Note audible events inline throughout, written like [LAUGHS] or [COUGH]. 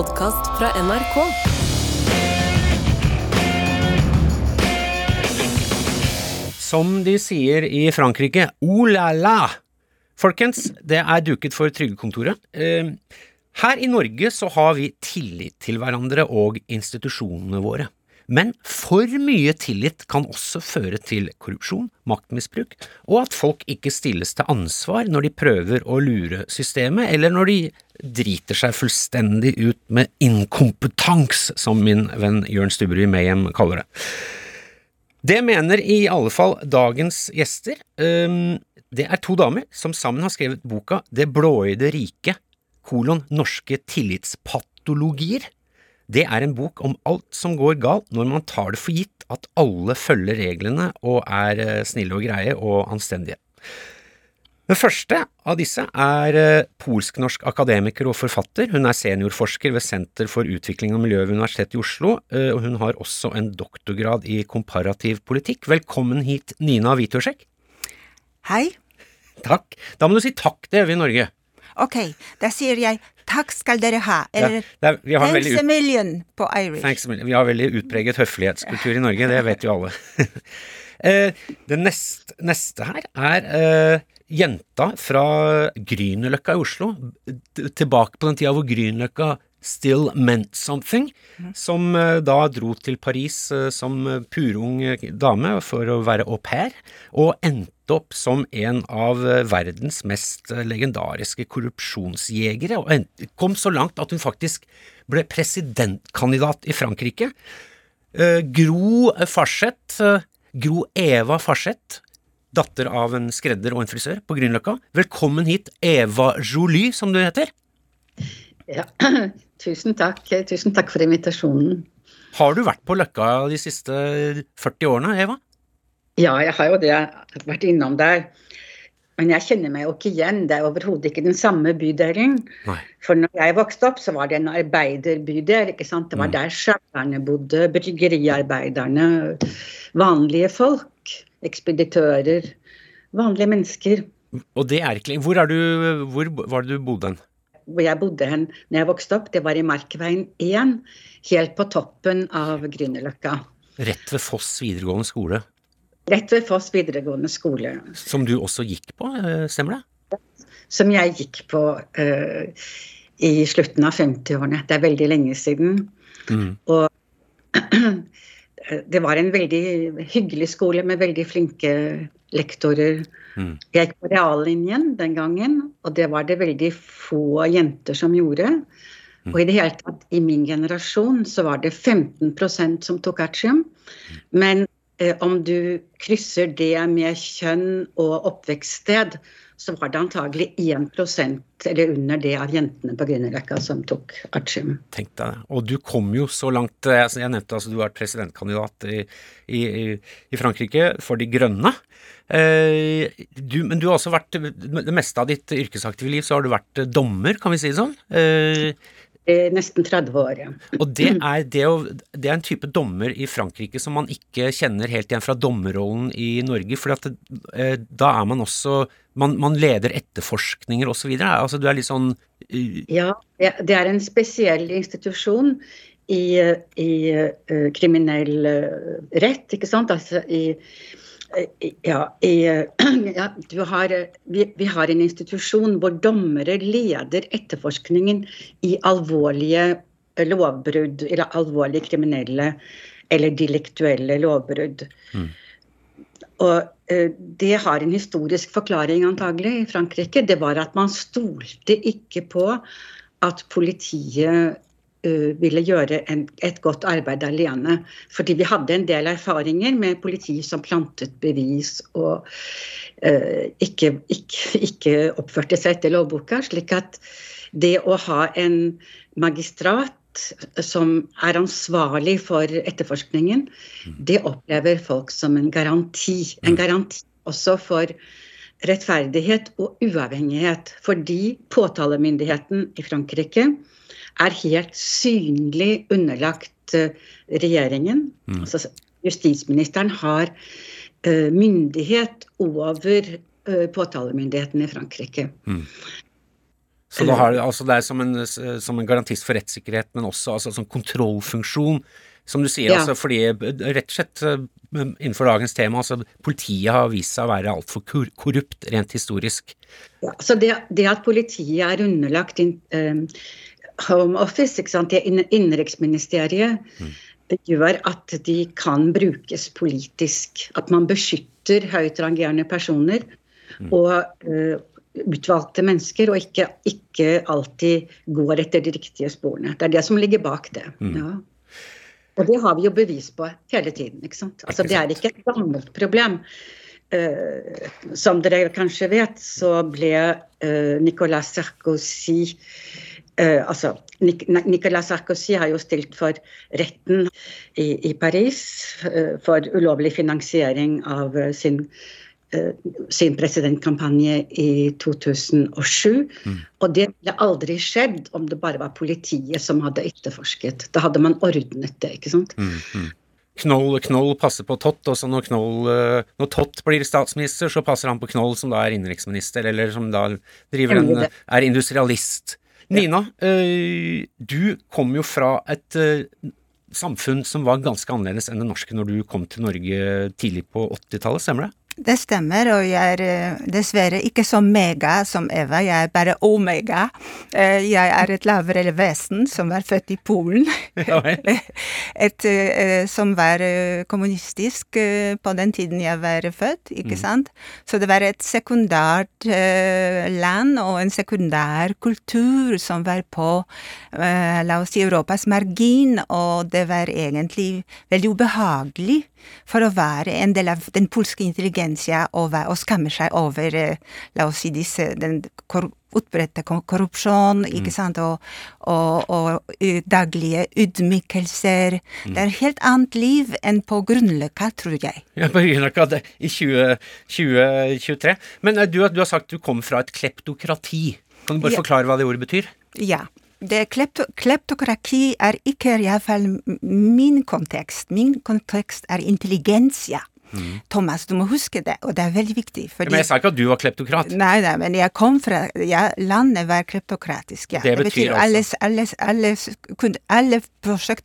podkast fra NRK. Som de sier i Frankrike, oh la la! Folkens, det er duket for Trygdekontoret. Eh, Her i Norge så har vi tillit til hverandre og institusjonene våre. Men for mye tillit kan også føre til korrupsjon, maktmisbruk, og at folk ikke stilles til ansvar når de prøver å lure systemet, eller når de driter seg fullstendig ut med inkompetans, som min venn Jørn Stubberud Mayhem kaller det. Det mener i alle fall dagens gjester. Ehm, Det er to damer som sammen har skrevet boka Det blåøyde riket, kolon norske tillitspatologier. Det er en bok om alt som går galt når man tar det for gitt at alle følger reglene og er eh, snille og greie og anstendige. Den første av disse er eh, polsk-norsk akademiker og forfatter. Hun er seniorforsker ved Senter for utvikling av miljø ved Universitetet i Oslo, eh, og hun har også en doktorgrad i komparativ politikk. Velkommen hit, Nina Witoszek. Hei. Takk. Da må du si takk, vi i Norge. Ok, da sier jeg takk skal dere ha, eller ja, er, vi, har thanks veldig a million på Irish. thanks a million. vi har veldig utpreget høflighetskultur i Norge, det vet jo alle. [LAUGHS] Eh, det neste, neste her er eh, jenta fra Grünerløkka i Oslo. Tilbake på den tida hvor Grünerløkka still meant something. Som eh, da dro til Paris eh, som eh, purung dame for å være au pair, og endte opp som en av verdens mest legendariske korrupsjonsjegere. Og kom så langt at hun faktisk ble presidentkandidat i Frankrike. Gro Farseth, Gro Eva Farseth, datter av en skredder og en frisør på Grünerløkka. Velkommen hit, Eva Jolie, som du heter. Ja, [CLEARS THROAT] tusen takk. Tusen takk for invitasjonen. Har du vært på Løkka de siste 40 årene, Eva? Ja, jeg har jo det. Jeg har vært innom der. Men jeg kjenner meg jo ikke igjen. Det er overhodet ikke den samme bydelen. Nei. For når jeg vokste opp, så var det en arbeiderbydel. ikke sant? Det var Mm. der sjalerne bodde, bryggeriarbeiderne, vanlige folk, ekspeditører. Vanlige mennesker. Og det er ikke Hvor, er du, hvor var det du bodde hen? Hvor jeg bodde hen når jeg vokste opp, det var i Markveien 1, helt på toppen av Grünerløkka. Rett ved Foss videregående skole, Rett ved Foss videregående skole. som du også gikk på, eh, stemmer det? som jeg gikk på uh, i slutten av 50-årene. Det er veldig lenge siden. Mm. Og [CLEARS THROAT] det var en veldig hyggelig skole med veldig flinke lektorer. Mm. Jeg gikk på reallinjen den gangen, og det var det veldig få jenter som gjorde. Og i det hele tatt, i min generasjon så var det 15% som tok artium. Men eh, om du krysser det med kjønn og oppvekststed, så var det antagelig 1% eller under det av jentene på Grünerløkka som tok artium. Tenk deg det. Og du kom jo så langt eh, altså Jeg nevnte altså du vært presidentkandidat i, i, i- i Frankrike for De grønne. Eh, du, men du har også vært Det meste av ditt yrkesaktive liv så har du vært eh, dommer, kan vi si det sånn. Eh, Eh, Nesten 30 år, ja. og det er, det, å, det er en type dommer i Frankrike som man ikke kjenner helt igjen fra dommerrollen i Norge. For at, eh, da er man også Man, man leder etterforskninger osv. Altså, du er litt sånn uh... Ja, det er en spesiell institusjon i, i uh, kriminell eh, rett, ikke sant? Altså i- ja, i, [CLEARS THROAT] ja, du har, eh, vi, vi har en institusjon hvor dommere leder etterforskningen i alvorlige eh, lovbrudd, eller alvorlige kriminelle eller delektuelle lovbrudd. Og eh, det har en historisk forklaring antagelig i Frankrike. Det var at man stolte ikke på at politiet eh, ville gjøre en, et godt arbeid alene. Fordi vi hadde en del erfaringer med politi som plantet bevis og uh, ikke, ikke, ikke oppførte seg etter lovboka. Slik at det å ha en magistrat som er ansvarlig for etterforskningen, det opplever folk som en garanti. En garanti også for rettferdighet og uavhengighet. Fordi påtalemyndigheten i Frankrike er helt synlig underlagt eh, regjeringen. Mm. Altså, justisministeren har eh, myndighet over eh, påtalemyndigheten i Frankrike. Mm. Så da har, altså det er som en, som en garantist for rettssikkerhet, men også altså, som kontrollfunksjon, som du sier, Ja. altså fordi rett og slett innenfor dagens tema, altså politiet har vist seg å være altfor korrupt rent historisk. Ja, så det, det at politiet er underlagt in, eh, Home Office, ikke sant, det innenriksministeriet, det gjør at de kan brukes politisk. At man beskytter høyt rangerende personer og uh, utvalgte mennesker, og ikke, ikke alltid går etter de riktige sporene. Det er det som ligger bak det. Ja. Og det har vi jo bevis på hele tiden. ikke sant? Altså, det er ikke et gammelt problem. Eh, som dere kanskje vet, så ble eh, Nicolas Sarkozy eh, altså, Nicolas Sarkozy har jo stilt for retten i, i Paris eh, for ulovlig finansiering av eh, sin, eh, sin presidentkampanje i 2007. Og det ville aldri skjedd om det bare var politiet som hadde etterforsket. Da hadde man ordnet det, ikke sant. Knoll, Knoll passer på Tott, også når Knoll eh, Når Tott blir statsminister, så passer han på Knoll, som da er innenriksminister, eller som da driver en er industrialist. Nina, eh, du kom jo fra et eh, samfunn som var ganske annerledes enn det norske når du kom til Norge tidlig på 80-tallet, stemmer det? Det stemmer, og jeg er eh, dessverre ikke så mega som Eva, jeg er bare omega. Eh, Jeg er et lavere vesen som var født i Polen. [LAUGHS] Et eh, som var kommunistisk på den tiden jeg var født, ikke sant? Så det var et sekundært land og en sekundær kultur som var på, la oss si, Europas margin, og det var egentlig veldig ubehagelig for å være en del av den polske intelligensia og, og skamme seg over, eh, la oss si, disse, den utbredte korrupsjonen, korrupsjon, ikke sant, og, og, og daglige ydmykelser. Det er et helt annet liv enn på Grunnløkka, tror jeg. Ja, på Grunnløkka i 20, 2023. Men eh, du, du har sagt du kom fra et kleptokrati. Kan du bare Ja. forklare hva det ordet betyr? Ja. Det klepto kleptokrati er ikke iallfall min kontekst. Min kontekst er intelligensia. Thomas, du må huske det, og det er veldig viktig. Mm. Men jeg sa ikke at du var kleptokrat. Nei, nei, men jeg kom fra ja, Landet var kleptokratisk, ja. Det betyr altså- alle, alle, alle, kunne, alle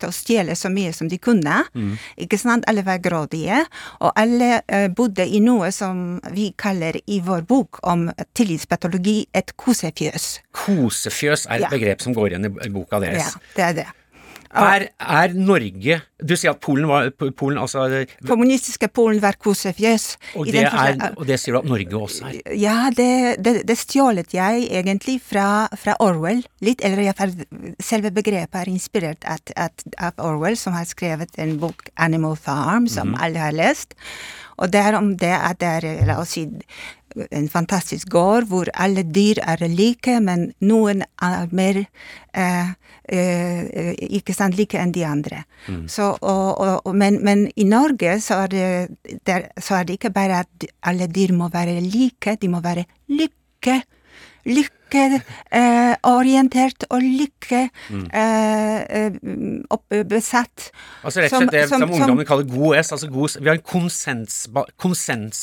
å stjele så mye som de kunne. Mm. Ikke sant? Alle var grådige, og alle uh, bodde i noe som vi kaller i vår bok om tillitspatologi et kosefjøs. Kosefjøs er et Ja. begrep som går igjen i boka deres. Ja, det er det. Er, er Norge Du sier at Polen var Polen, altså Kommunistiske Polen var kosefjøs. og det, er, og det sier du at Norge også er. Ja, det, det, det stjålet jeg egentlig fra, fra Orwell. Litt, eller iallfall selve begrepet er inspirert av, at, av Orwell, som har skrevet en bok, 'Animal Farm', som alle har lest. Og det er om det at det er, la oss si, en fantastisk gård hvor alle dyr er like, men noen er mer eh, eh, ikke sant, like enn de andre. Så, og, og, men, men i Norge så er, det, der, så er det ikke bare at alle dyr må være like, de må være lykke. Lykkeorientert og lykke eh, eh, besatt. Altså rett og slett det som, som- ungdommen kaller god S. Altså god, vi har en konsens, konsens,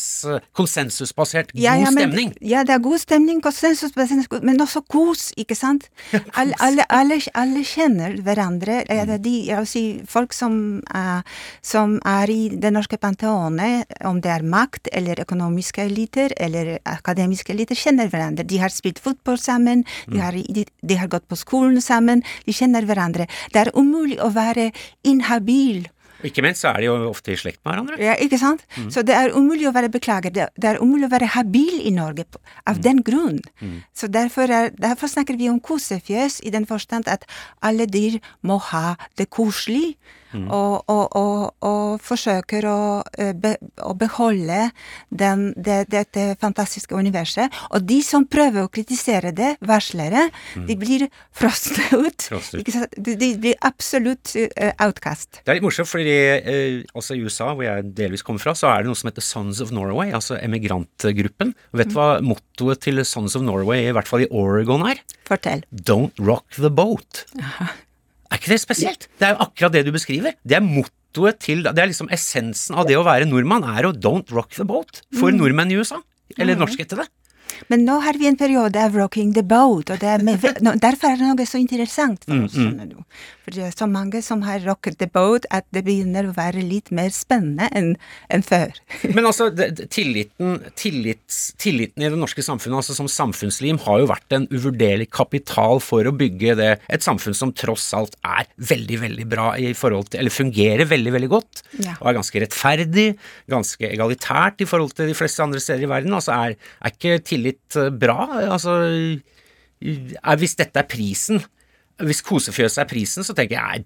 konsensusbasert god Ja, ja, men- stemning. Ja, det er god stemning, konsensusbasert, men også kos, ikke sant? [LAUGHS] Alle, alle, alle, alle kjenner hverandre. Er de, jeg vil si, folk som er, som er i det norske panteonet, om det er makt eller økonomiske eliter eller akademiske eliter, kjenner hverandre. De har spilt fotball sammen, de har, de, de har gått på skolen sammen, de kjenner hverandre. Det er umulig å være inhabil ikke minst så er de jo ofte i slekt med hverandre. ja, ikke sant? Så det er umulig å være beklager. Det, er umulig å være habil i Norge av den grunn. Så derfor, er, derfor snakker vi om kosefjøs i den forstand at alle dyr må ha det koselig. Og, og, og, og forsøker å, eh, be, å beholde den, det, dette fantastiske universet. Og de som prøver å kritisere det, varslere, de blir. Frosset [LAUGHS] ut. Sant? De, blir absolutt eh, outcast. Det er litt morsomt, fordi eh, altså i USA, hvor jeg delvis kommer fra, så er det noe som heter Sons of Norway, altså emigrantgruppen. Vet du hva mottoet til Sons of Norway, i hvert fall i Oregon, er? Fortell. Don't rock the boat. Er ikke det spesielt? Det er jo akkurat det du beskriver. Det er mottoet til Det er liksom essensen av det å være nordmann, er å don't rock the boat. For nordmenn i USA. Eller norsk etter det. Men nå har vi en periode av rocking the boat, og med, [LAUGHS] no, derfor er det noe så interessant for oss. skjønner du. For det er så mange som har rocket the boat at det begynner å være litt mer spennende enn en før. [LAUGHS] Men altså, det, tilliten, tillits, tilliten i det norske samfunnet, altså som samfunnslim, har jo vært en uvurderlig kapital for å bygge det, et samfunn som tross alt er veldig, veldig bra i forhold til, eller fungerer veldig, veldig godt, Ja. og er ganske rettferdig, ganske egalitært i forhold til de fleste andre steder i verden. Altså, er, er ikke tillit eh, bra? Altså, er, hvis dette er prisen, hvis kosefjøset er prisen, så tenker jeg,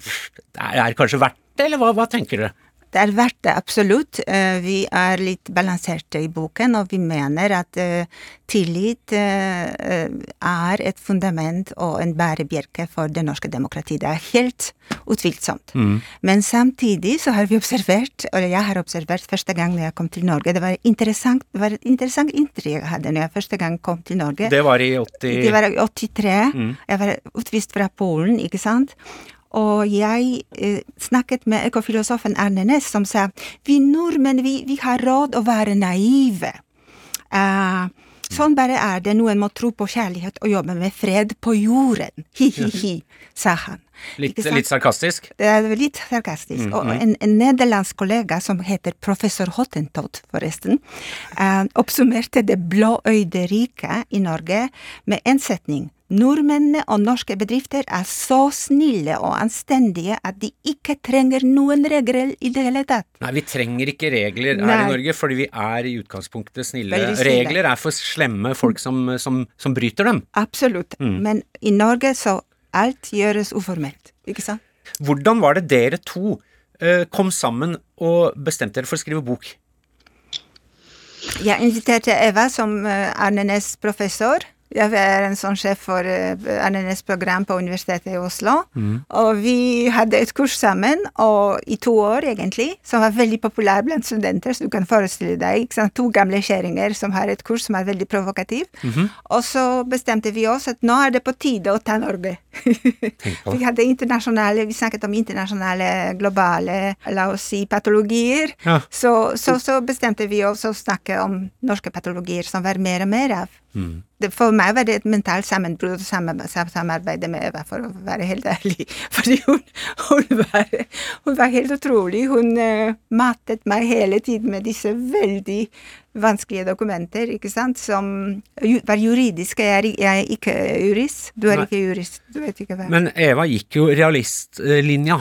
er det kanskje verdt det, eller hva, hva tenker dere? Det er verdt det, absolutt. Eh, Vi er litt balanserte i boken, og vi mener at eh, tillit eh, er et fundament og en bærebjelke for det norske demokratiet. Det er helt utvilsomt. Men samtidig så har vi observert, eller jeg har observert første gang jeg kom til Norge, det var, interessant, det var et interessant inntrykk jeg hadde når jeg første gang kom til Norge. Det var i 80... Det var i 83. Jeg var utvist fra Polen, ikke sant. Og jeg eh, snakket med økofilosofen Arne Næss, som sa vi nordmenn vi, vi har råd å være naive. Uh, sånn bare er det. Noen må tro på kjærlighet og jobbe med fred på jorden. Hi-hi-hi, sa han. Litt, litt sarkastisk? Det er litt sarkastisk. Og en, en nederlandsk kollega som heter professor Hottentot, forresten, eh, oppsummerte det blåøyde riket i Norge med en setning. Nordmennene og norske bedrifter er så snille og anstendige at de ikke trenger noen regler i det hele tatt. Nei, vi trenger ikke regler her Nei. i Norge, fordi vi er i utgangspunktet snille. Snille. Regler er for slemme folk som, som, som bryter dem. Absolutt. Men i Norge så alt gjøres uformelt, ikke sant? Hvordan var det dere to uh, kom sammen og bestemte dere for å skrive bok? Jeg inviterte Eva som eh, Arne Næss professor. Jeg er en sånn sjef for eh, program på Universitetet i Oslo. Og vi hadde et kurs sammen, og i to år egentlig, som var veldig populær blant studenter, så du kan forestille deg. Sant? To gamle kjerringer som har et kurs som er veldig provokativ. Og så bestemte vi oss at nå er det på tide å ta Norge. [LAUGHS] vi hadde internasjonale, vi snakket om internasjonale, globale, la oss si, patologier. Ja. Så, så, så bestemte vi oss å snakke om norske patologier som var mer og mer av. Det, for meg var det et mentalt sammenbrudd å sam- sam- samarbeide med Eva, for å være helt ærlig. [LAUGHS] Fordi hun, hun, var, hun var helt utrolig. Hun uh, matet meg hele tiden med disse veldig vanskelige dokumenter, ikke sant, som ju, var juridiske. Jeg jeg er ikke jurist. Du er Nei. ikke jurist. Du vet ikke hva. Men Eva gikk jo realistlinja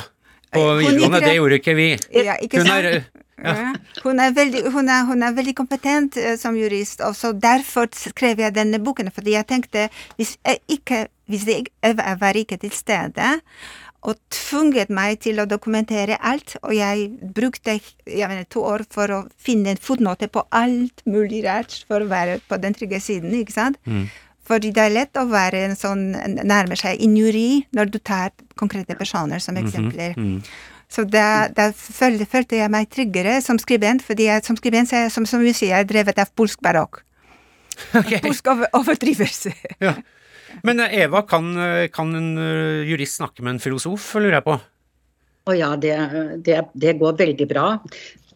på videregående. det- gjorde ikke vi. Ja, ikke Hun er, ja. Hun, er veldig, hun, er, hun er veldig kompetent uh, som jurist, og så derfor skrev jeg denne boken. Fordi jeg tenkte hvis jeg ikke hvis jeg, jeg var ikke til stede og tvunget meg til å dokumentere alt, og jeg brukte jeg mener, to år for å finne en fotnote på alt mulig rart for å være på den trygge siden, ikke sant? Fordi det er lett å være en sånn nærmer seg injuri når du tar konkrete personer som eksempler. Så da, da følte, følte jeg meg tryggere som skribent, fordi jeg, som skribent er jeg som, som jeg er drevet av polsk barokk. Okay. Polsk over, overdrivelse. Ja. Men eh, Eva, kan, eh, kan en eh, jurist snakke med en filosof, lurer jeg på? å ja, det, det, det går veldig bra.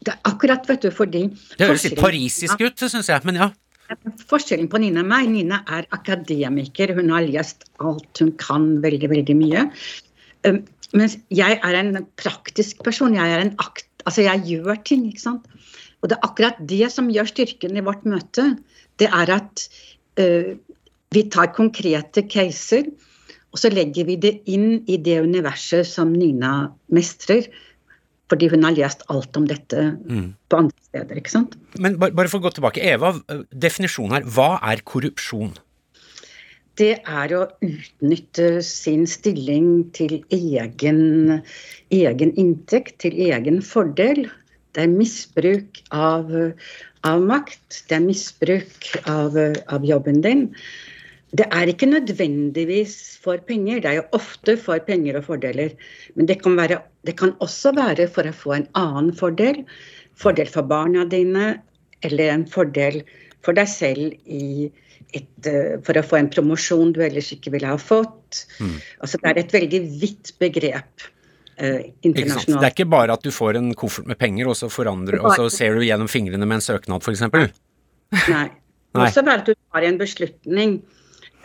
Det er akkurat, vet du, fordi Det høres litt parisisk ut, syns jeg, men ja. Forskjellen på Nina og meg, Nina er akademiker. Hun har lest alt hun kan, veldig, veldig mye. Mens jeg er en praktisk person. Jeg er en akt... Altså, jeg gjør ting, ikke sant. Og det er akkurat det som gjør styrken i vårt møte. Det er at uh, vi tar konkrete caser, og så legger vi det inn i det universet som Nina mestrer. Fordi hun har lest alt om dette på andre steder, ikke sant. Men bare, bare for å gå tilbake. Eva, eh, definisjonen her. Hva er korrupsjon? Det er å utnytte sin stilling til egen, egen inntekt, til egen fordel. Det er misbruk av, av makt, det er misbruk av, av jobben din. Det er ikke nødvendigvis for penger, det er jo ofte for penger og fordeler. Men det kan, være, det kan også være for å få en annen fordel. Fordel for barna dine, eller en fordel for deg selv i et, eh, for å få en promosjon du ellers ikke ville ha fått. Altså, det er et veldig vidt begrep eh, sant? Det er ikke bare at du får en koffert med penger, og så, forandrer, og så ser du gjennom fingrene med en søknad, f.eks. [LAUGHS] Nei. Nei. også bare at du tar en beslutning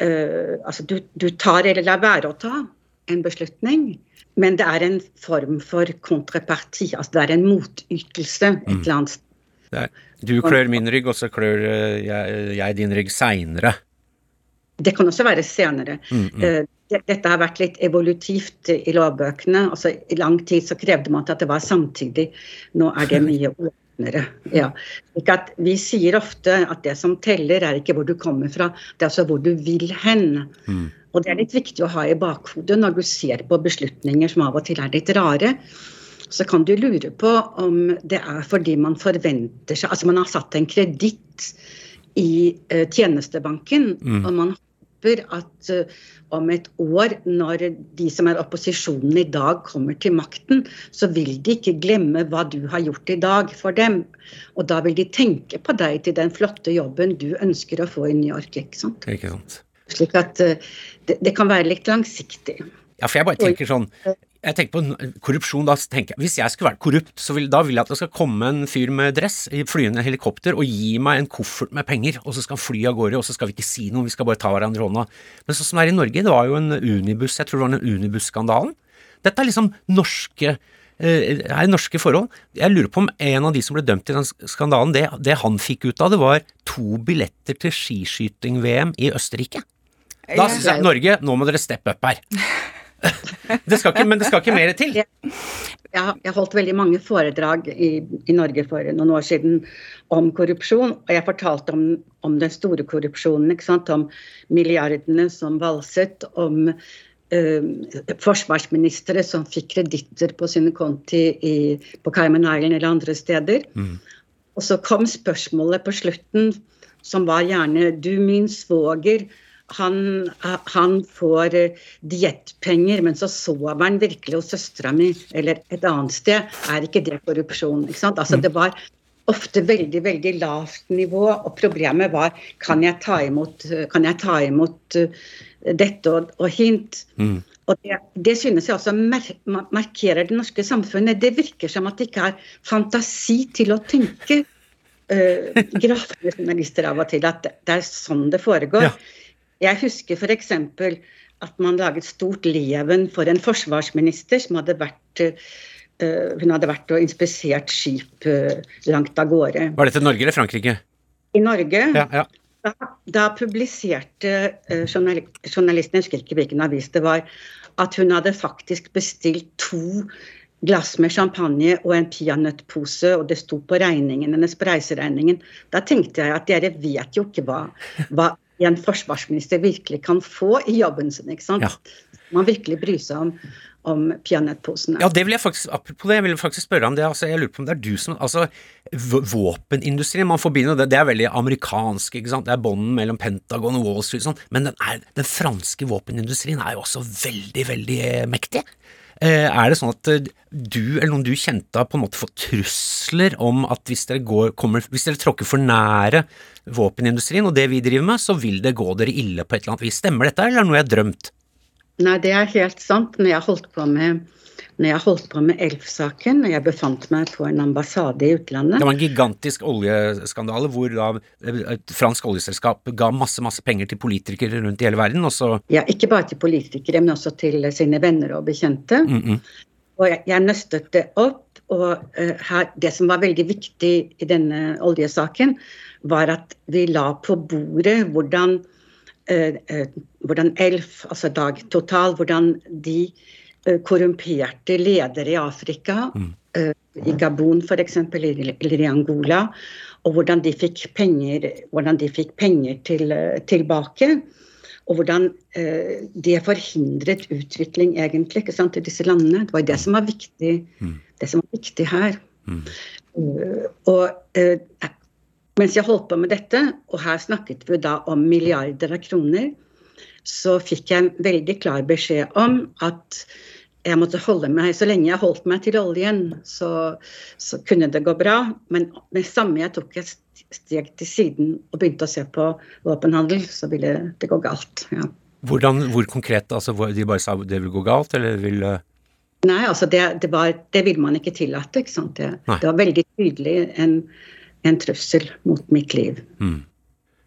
uh, Altså du, du, tar eller lar være å ta en beslutning, men det er en form for kontraparti. Altså det er en motytelse et mm. eller annet sted. Du klør min rygg, og så klør eh, jeg, jeg din rygg seinere. Det kan også være senere. Mm, mm. Uh, dette har vært litt evolutivt i lovbøkene. Altså, I lang tid så krevde man at det var samtidig. Nå er det mye åpnere. Ja. vi sier ofte at det som teller, er ikke hvor du kommer fra, det er altså hvor du vil hen. Mm. Og det er litt viktig å ha i bakhodet når du ser på beslutninger som av og til er litt rare. Så kan du lure på om det er fordi man forventer seg Altså man har satt en kreditt i uh, tjenestebanken, mm. og man håper at uh, om et år, når de som er opposisjonen i dag kommer til makten, så vil de ikke glemme hva du har gjort i dag for dem. Og da vil de tenke på deg til den flotte jobben du ønsker å få i New York. ikke sant? Ikke sant. Slik at uh, det, det, kan være litt langsiktig. Ja, for jeg bare tenker sånn jeg tenker på korrupsjon, da tenker jeg Hvis jeg skulle vært korrupt, så vil, da vil jeg at det skal komme en fyr med dress i flyende helikopter og gi meg en koffert med penger, og så skal han fly av gårde, og så skal vi ikke si noe, vi skal bare ta hverandre i hånda. Men sånn som det er i Norge, det var jo en unibuss, jeg tror det var den Unibus-skandalen. Dette er liksom norske eh, er norske forhold. Jeg lurer på om en av de som ble dømt i den skandalen, det, det han fikk ut av det, var to billetter til skiskyting-VM i Østerrike. Da syns jeg Norge, nå må dere steppe opp her. [LAUGHS] det skal ikke, men det skal ikke mer til. Jeg har holdt veldig mange foredrag i, i, Norge for noen år siden om korrupsjon. Og jeg fortalte om, om den store korrupsjonen. ikke sant? Om milliardene som valset. Om uh, forsvarsministre som fikk kreditter på sine konti i, på Cayman Island eller andre steder. Mm. Og så kom spørsmålet på slutten som var gjerne Du, min svoger han, han, får eh, diettpenger, men så sover han virkelig hos søstera mi eller et annet sted. Er ikke det korrupsjon? Ikke sant? Altså, det var ofte veldig veldig lavt nivå, og problemet var kan jeg ta imot, kan jeg ta imot uh, dette og, og hint? Mm. Og det, det, synes jeg også markerer det norske samfunnet. Det virker som at det ikke er fantasi til å tenke. [LAUGHS] Uh, gravende journalister av og til at det er sånn det foregår. Ja. Jeg husker f.eks. at man laget stort leven for en forsvarsminister som hadde vært uh, hun hadde vært og inspisert skip uh, langt av gårde. Var dette Norge eller Frankrike? I Norge. Ja, ja. Da, da, publiserte uh, journalisten, jeg husker ikke hvilken avis det var, at hun hadde faktisk bestilt to glass med champagne og en peanøttpose, og det sto på regningen hennes på reiseregningen. Da tenkte jeg at dere vet jo ikke hva, hva en forsvarsminister virkelig kan få i jobben sin. ikke sant? Ja. Man virkelig bryr seg om, om peanøttposene. Ja, det vil jeg faktisk, apropos det, jeg vil faktisk spørre om det. altså Jeg lurer på om det er du som altså Våpenindustrien, man forbinder det, det er veldig amerikansk, ikke sant. Det er bånden mellom Pentagon og Wall Street sånn. Men den, er, den franske våpenindustrien er jo også veldig, veldig mektig. Eh, er det sånn at eh, du eller noen du kjente har på en måte fått trusler om at hvis dere, går, kommer, hvis dere tråkker for nære våpenindustrien og det vi driver med, så vil det gå dere ille på et eller annet vis. Stemmer dette, eller er det noe jeg har drømt? Nei, det er helt sant. Når jeg holdt på med når jeg holdt på med Elf-saken, og jeg befant meg på en ambassade i utlandet Det var en gigantisk oljeskandale hvor da et fransk oljeselskap ga masse masse penger til politikere rundt i hele verden, og så Ja, ikke bare til politikere, men også til sine venner og bekjente. Mm -mm. Og jeg, jeg, nøstet det opp, og uh, her, det som var veldig viktig i denne oljesaken, var at vi la på bordet hvordan, hvordan Elf, altså Dag Total, hvordan de Eh, korrumperte ledere i Afrika, mm. Eh, i Gabon f.eks., eller i Angola, og hvordan de fikk penger, de fikk penger til, eh, tilbake. Og hvordan det forhindret utvikling egentlig ikke sant, i disse landene. Det var det som var viktig, mm. det som var viktig her. Mm. Og mens jeg holdt på med dette, og her snakket vi da om milliarder av kroner, så fikk jeg en veldig klar beskjed om at jeg måtte holde meg, Så lenge jeg holdt meg til oljen, så, så kunne det gå bra. Men med samme jeg tok et steg til siden og begynte å se på våpenhandel, så ville det gå galt. ja. Hvordan, hvor konkret? altså De bare sa det vil gå galt, eller vil Nei, altså det, det, var, det vil man ikke tillate. ikke sant? Det, det var veldig tydelig en, en, trussel mot mitt liv. Mm.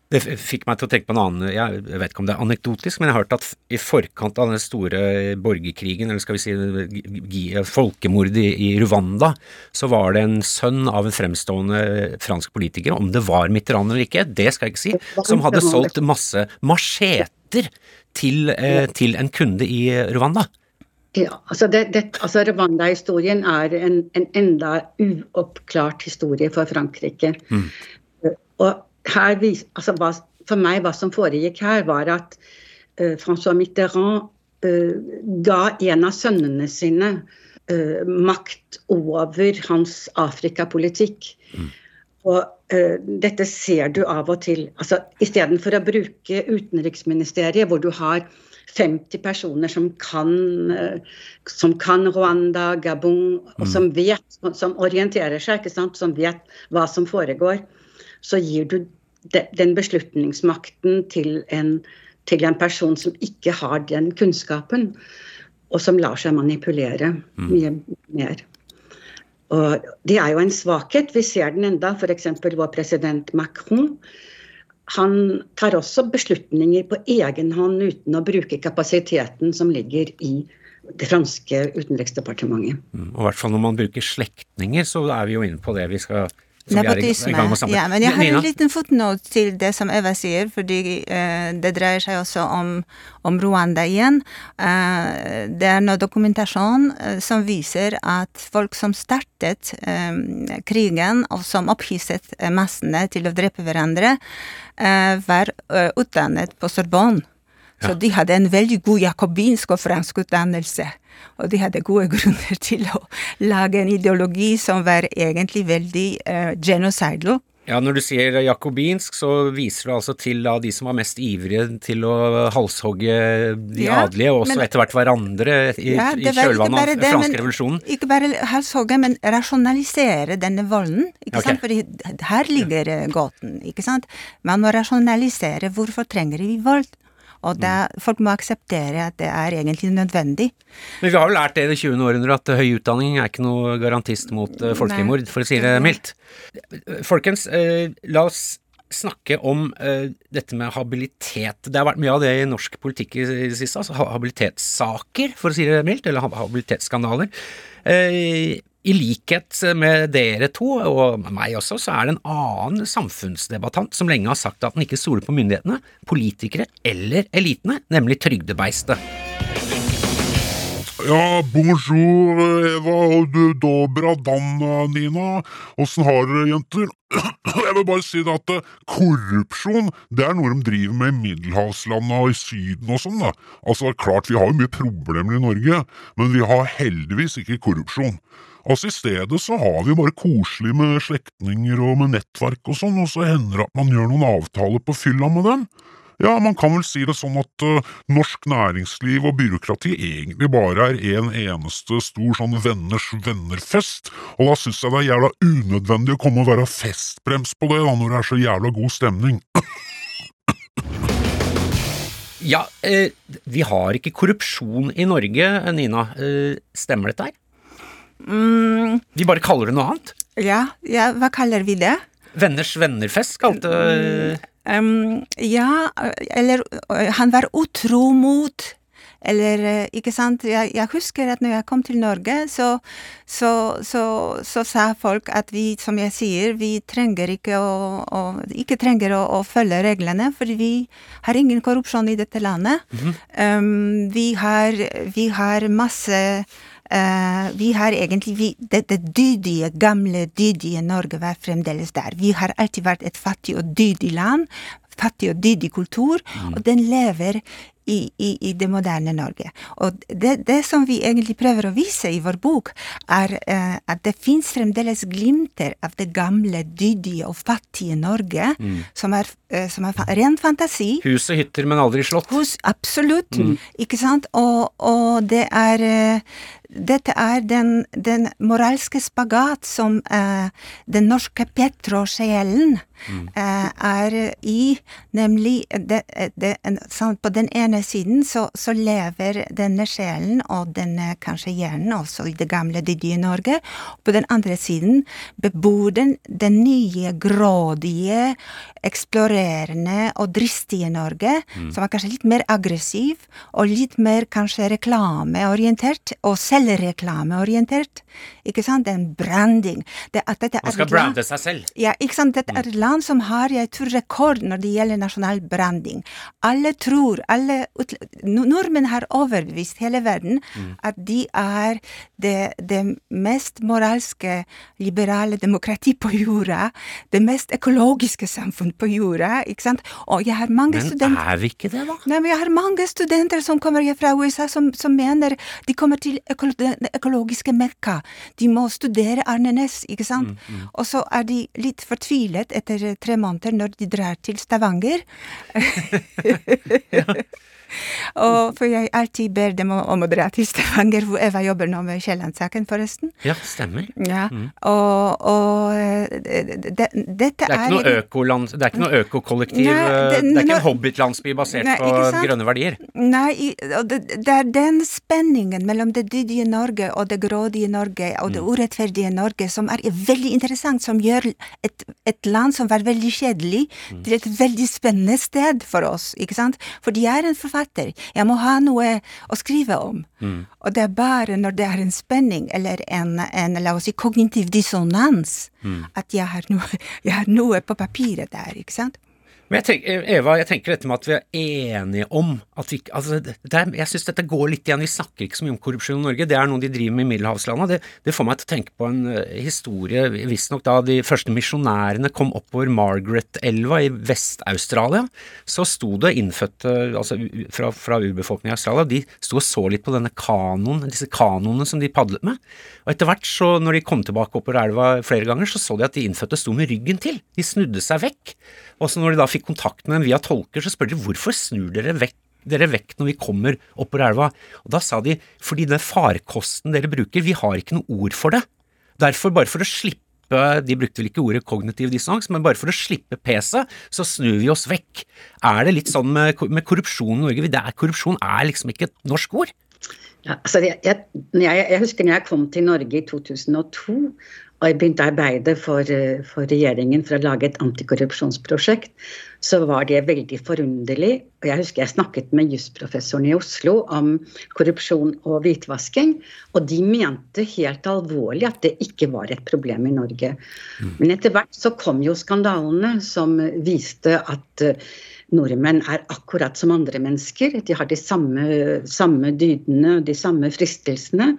Det fikk meg til å tenke på en annen Jeg vet ikke om det er anekdotisk, men jeg har hørt at i forkant av den store borgerkrigen, eller skal vi si folkemordet i Rwanda, så var det en sønn av en fremstående fransk politiker, om det var Mitterrand eller ikke, det skal jeg ikke si, som hadde solgt masse macheter til, eh, til en kunde i Rwanda. Ja, altså, altså Rwanda-historien er en, en, enda uoppklart historie for Frankrike. Mm. Og her, altså, hva, for meg, hva som foregikk her, var at uh, Francois Mitterrand uh, ga en av sønnene sine uh, makt over hans Afrikapolitikk. Mm. Og dette ser du av og til. altså Istedenfor å bruke utenriksministeriet, hvor du har 50 personer som kan, som kan Rwanda, Gabon, og mm. som vet, som orienterer seg, ikke sant? som vet hva som foregår, så gir du den beslutningsmakten til en, til en person som ikke har den kunnskapen, og som lar seg manipulere mm. mye mer. Og Det er jo en svakhet. Vi ser den enda. F.eks. vår president Macron. Han tar også beslutninger på egen hånd uten å bruke kapasiteten som ligger i det franske utenriksdepartementet. Mm, og i hvert fall når man bruker slektninger, så er vi jo inne på det vi skal Nepotisme. Ja, men jeg har en liten fotnote til det som Eva sier, fordi uh, det dreier seg også om, om Rwanda igjen. Uh, det er noe dokumentasjon uh, som viser at folk som startet krigen, og som opphisset massene til å drepe hverandre, var utdannet på Sorbonne. Så de hadde en veldig god jakobinsk og fransk utdannelse. Og de hadde gode [LAUGHS] grunner til å lage en ideologi som var egentlig veldig uh, genocidal. Ja, Når du sier jakobinsk, så viser du altså til da, de som var mest ivrige til å halshogge de ja, adelige, og også men, etter hvert hverandre i, ja, i kjølvannet av den franske revolusjonen? Ikke bare halshogge, men rasjonalisere denne volden. ikke okay. sant? Fordi her ligger ja. gåten. ikke sant? Man må rasjonalisere hvorfor trenger vi vold. Og det, folk må akseptere at det er egentlig nødvendig. Men vi har jo lært det i det 20. århundret at høy utdanning er ikke noe garantist mot uh, folkemord, for å si det mildt. Folkens, uh, la oss snakke om uh, dette med habilitet. Det har vært mye av det i norsk politikk i det siste. Altså habilitetssaker, for å si det mildt, eller habilitetsskandaler. Uh, i likhet med dere to, og meg også, så er det en annen samfunnsdebattant som lenge har sagt at han ikke stoler på myndighetene, politikere eller elitene, nemlig trygdebeistet. Ja, bonjour, Eva og du dobra dan, Nina. Åssen har dere, jenter? [CLEARS THROAT] Jeg vil bare si at eh, korrupsjon det er noe de driver med i middelhavslandene og i Syden og sånn. da. Altså, klart, Vi har jo mye problemer i Norge, men vi har heldigvis ikke korrupsjon. Altså I stedet så har vi bare koselig med slektninger og med nettverk og sånn, og så hender det at man gjør noen avtaler på fylla med dem. Ja, man kan vel si det sånn at uh, norsk næringsliv og byråkrati egentlig bare er en eneste stor sånn venners venner-fest, og da syns jeg det er jævla unødvendig å komme og være festbrems på det da når det er så jævla god stemning. ja, eh, vi har ikke korrupsjon i Norge, Nina. Eh, stemmer dette her? Mm. Vi bare kaller det noe annet? Ja, ja hva kaller vi det? Venners vennerfest kalte um, Ja, eller han var utro mot eller ikke sant. Jeg, jeg, husker at når jeg kom til Norge, så, så, så, så, sa folk at vi, som jeg sier, vi trenger ikke å, å ikke trenger å, å, følge reglene, for vi har ingen korrupsjon i dette landet. Mm -hmm. um, vi, har, vi har masse vi har egentlig vi, det, det, dydige, gamle, dydige Norge var fremdeles der. Vi har alltid vært et fattig og dydig land. Fattig og dydig kultur. Mm. Og den lever i, i, i, det moderne Norge. Og det, det, som vi egentlig prøver å vise i vår bok, er eh, at det fins fremdeles glimter av det gamle, dydige og fattige Norge, mm. som, er, eh, som, er, ren fantasi. Hus og hytter, men aldri slott. Hus, absolutt. Mm. Ikke sant? Og, og det er eh, dette er den, den, moralske spagat som eh, den norske Petro-sjelen mm. uh, er i, nemlig det, det, på den ene ene siden så, så lever denne sjelen og denne kanskje hjernen også i det gamle dyddige Norge. På den andre siden bebor den den nye, grådige, eksplorerende og dristige Norge, som er kanskje litt mer aggressiv og litt mer kanskje reklameorientert, og selvreklameorientert. Ikke sant? Den branding. Det, at dette Man er skal brande seg selv. ja, ikke sant. Dette er et land som har, jeg tror, rekord når det gjelder nasjonal branding. Alle tror, alle ut, Nordmenn har overbevist hele verden at de er det, det mest moralske, liberale demokrati på jorda. Det mest økologiske samfunn på jorda, ikke sant. Og jeg har mange Men studenter er vi ikke det, da? Nei, men jeg har mange studenter som kommer fra USA, som, som mener de kommer til økolo det økologiske Mekka. De må studere Arne Næss, ikke sant? Og så er de litt fortvilet etter tre måneder når de drar til Stavanger. [LAUGHS] [LAUGHS] [LAUGHS] og for jeg alltid ber dem om, å dra til Stavanger, hvor Eva jobber nå med Kielland-saken, forresten. Ja, stemmer. Ja, og, og de, det, det, dette Det er ikke noe økoland, det er ikke noe økokollektiv, Nei, eh, det- det, er ikke en hobbitlandsby basert Nei, på grønne verdier. Nei, det, det er den spenningen mellom det dydige Norge og det grådige Norge og det urettferdige Norge som er veldig interessant, som gjør et, et land som var veldig kjedelig, til et veldig spennende sted for oss, ikke sant? For de er en forfatter, jeg må ha noe å skrive om. Og det er bare når det er en spenning, eller en, en la oss si, kognitiv dissonans, at jeg har, noe, jeg har noe på papiret der, ikke sant? Men jeg tenker, Eva, jeg tenker dette med at vi er enige om at vi ikke altså, Jeg syns dette går litt igjen. Vi snakker ikke så mye om korrupsjon i Norge. Det er noe de driver med i middelhavslandene. Det, det får meg til å tenke på en uh, historie visstnok da de første misjonærene kom oppover Margaret-elva i Vest-Australia. Så sto det innfødte altså, fra, fra urbefolkningen i Australia, de sto og så litt på denne kanoen, disse kanoene som de padlet med. Og etter hvert, så når de kom tilbake oppover elva flere ganger, så så de at de innfødte sto med ryggen til. De snudde seg vekk. Og så når de da fikk kontakt med dem via tolker, så spør de hvorfor snur dere vekk dere vekk når vi kommer oppover elva. Og da sa de fordi den farkosten dere bruker, vi har ikke noe ord for det. Derfor, bare for å slippe de brukte vel ikke ordet kognitiv dissonans, men bare for å slippe peset, så snur vi oss vekk. Er det litt sånn med, med korrupsjon i Norge? Er, korrupsjon er liksom ikke et norsk ord. Ja, altså jeg, jeg, jeg, jeg husker når jeg kom til Norge i 2002 og jeg begynte å arbeide for, eh, for regjeringen for å lage et antikorrupsjonsprosjekt, så var det veldig forunderlig. Og jeg husker jeg snakket med jusprofessoren i Oslo om korrupsjon og hvitvasking, og de mente helt alvorlig at det ikke var et problem i Norge. Men etter hvert så kom jo skandalene som viste at eh, nordmenn er akkurat som andre mennesker. De har de samme, samme dydene de samme fristelsene.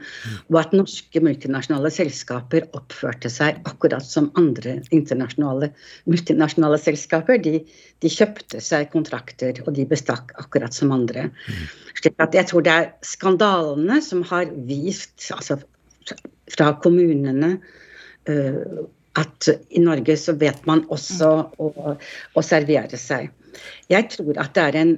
Og at norske multinasjonale selskaper oppførte seg akkurat som andre internasjonale multinasjonale selskaper. De, de kjøpte seg kontrakter, og de bestakk akkurat som andre. Slik at jeg tror det er skandalene som har vist, altså fra kommunene øh, at i Norge så vet man også å, å servere seg. Jeg tror at det er en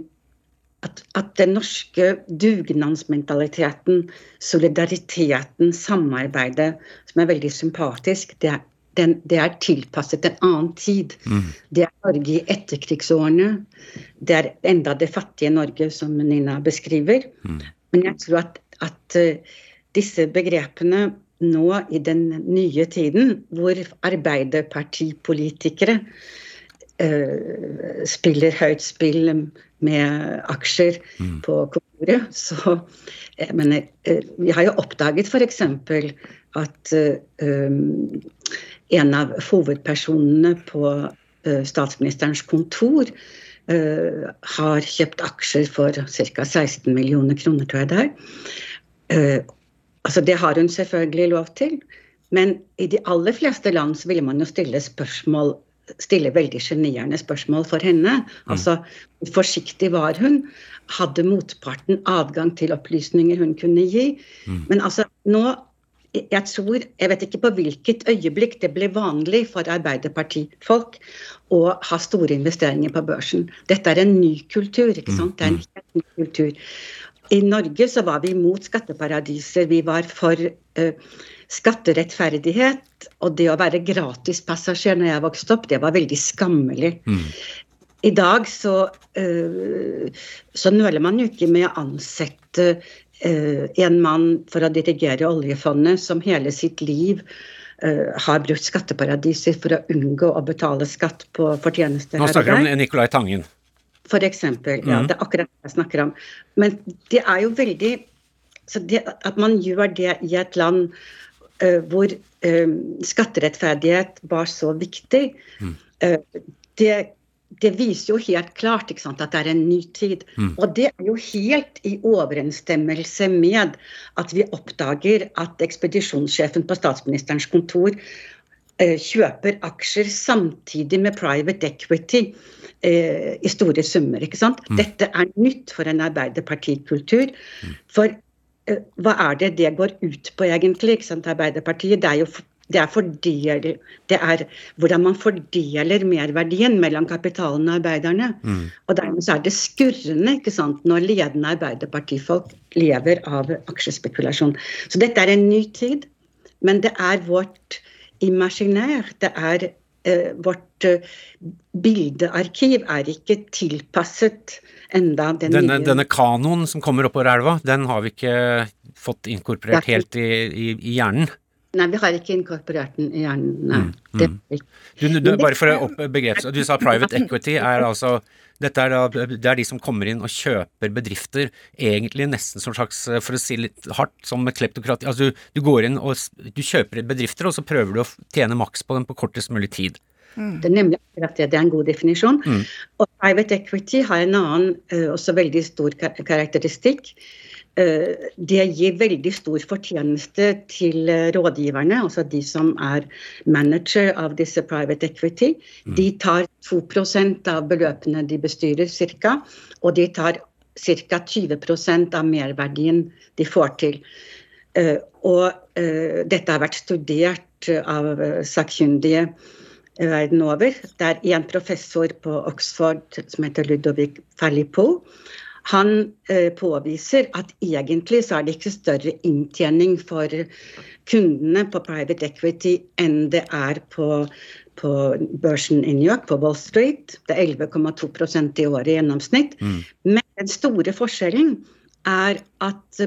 at, at den norske dugnadsmentaliteten, solidariteten, samarbeidet, som er veldig sympatisk, det er, den, det er tilpasset en annen tid. Det er Norge i etterkrigsårene. Det er enda det fattige Norge som Nina beskriver. Men jeg tror at, at eh, disse begrepene nå i den nye tiden, hvor arbeiderpartipolitikere eh, spiller høyt spill med aksjer på kontoret, så jeg mener, eh, Vi har jo oppdaget f.eks. at um, en av hovedpersonene på eh, statsministerens kontor uh, har kjøpt aksjer for ca. 16 millioner kroner, tror jeg det er. Uh, altså Det har hun selvfølgelig lov til, men i de aller fleste land så ville man jo stille spørsmål stille veldig sjenerende spørsmål for henne. Altså, hvor forsiktig var hun? Hadde motparten adgang til opplysninger hun kunne gi? Men altså, nå jeg tror, jeg vet ikke på hvilket øyeblikk det ble vanlig for Arbeiderpartifolk å ha store investeringer på børsen. Dette er en ny kultur. ikke sant? Det er en helt ny kultur. I Norge så var vi imot skatteparadiser. Vi var for eh, skatterettferdighet. Og det å være gratispassasjer når jeg vokste opp, det var veldig skammelig. i dag så, uh, så nøler man jo ikke med å ansette uh, en mann for å dirigere oljefondet som hele sitt liv har brukt skatteparadiser for å unngå å betale skatt på fortjeneste. Nå snakker vi om Nicolai Tangen. For eksempel. Ja, det er akkurat det jeg snakker om. Men det er jo veldig så det, At man gjør det i et land hvor skatterettferdighet var så viktig, mm. det det viser jo helt klart sant, at det er en ny tid. Mm. Og det er jo helt i overensstemmelse med at vi oppdager at ekspedisjonssjefen på statsministerens kontor kjøper aksjer samtidig med private equity eh, i store summer. ikke sant? Mm. Dette er nytt for en arbeiderpartikultur. Mm. For eh, hva er det det går ut på, egentlig? ikke sant, Arbeiderpartiet? Det er jo det er, fordel, det er, hvordan man fordeler merverdien mellom kapitalen og arbeiderne. Mm. Og dermed så er det skurrende ikke sant, når ledende arbeiderpartifolk lever av aksjespekulasjon. Så dette er en ny tid, men det er vårt imaginær. Det er vårt eh, bildearkiv er ikke tilpasset enda den denne, nye Denne kanoen som kommer oppover elva, den har vi ikke fått inkorporert helt i, i, i hjernen? Nei, vi har ikke inkorporert den i hjernen. Nei. Mm, mm. Du, du, bare for å opp begreps... Du sa private equity er altså dette er, da, det er de som kommer inn og kjøper bedrifter, egentlig nesten som slags, for å si litt hardt, som kleptokrati. Altså du, du, går inn og du kjøper bedrifter, og så prøver du å tjene maks på dem på kortest mulig tid. Mm. Det er nemlig akkurat det. Det er en god definisjon. Mm. Og private equity har en annen, uh, også veldig stor karakteristikk. Eh, det gir veldig stor fortjeneste til eh, rådgiverne, altså de som er manager av disse private equity. Mm. De tar 2% av beløpene de bestyrer, ca. Og de tar ca. 20% av merverdien de får til. Eh, og dette har vært studert av sakkyndige verden over. Det er en professor på Oxford som heter Ludovic Falipo han eh, påviser at egentlig så er det ikke større inntjening for kundene på private equity enn det er på, på børsen i New York, på Wall Street. Det er 11,2% i året i gjennomsnitt. Mm. Men den store forskjellen er at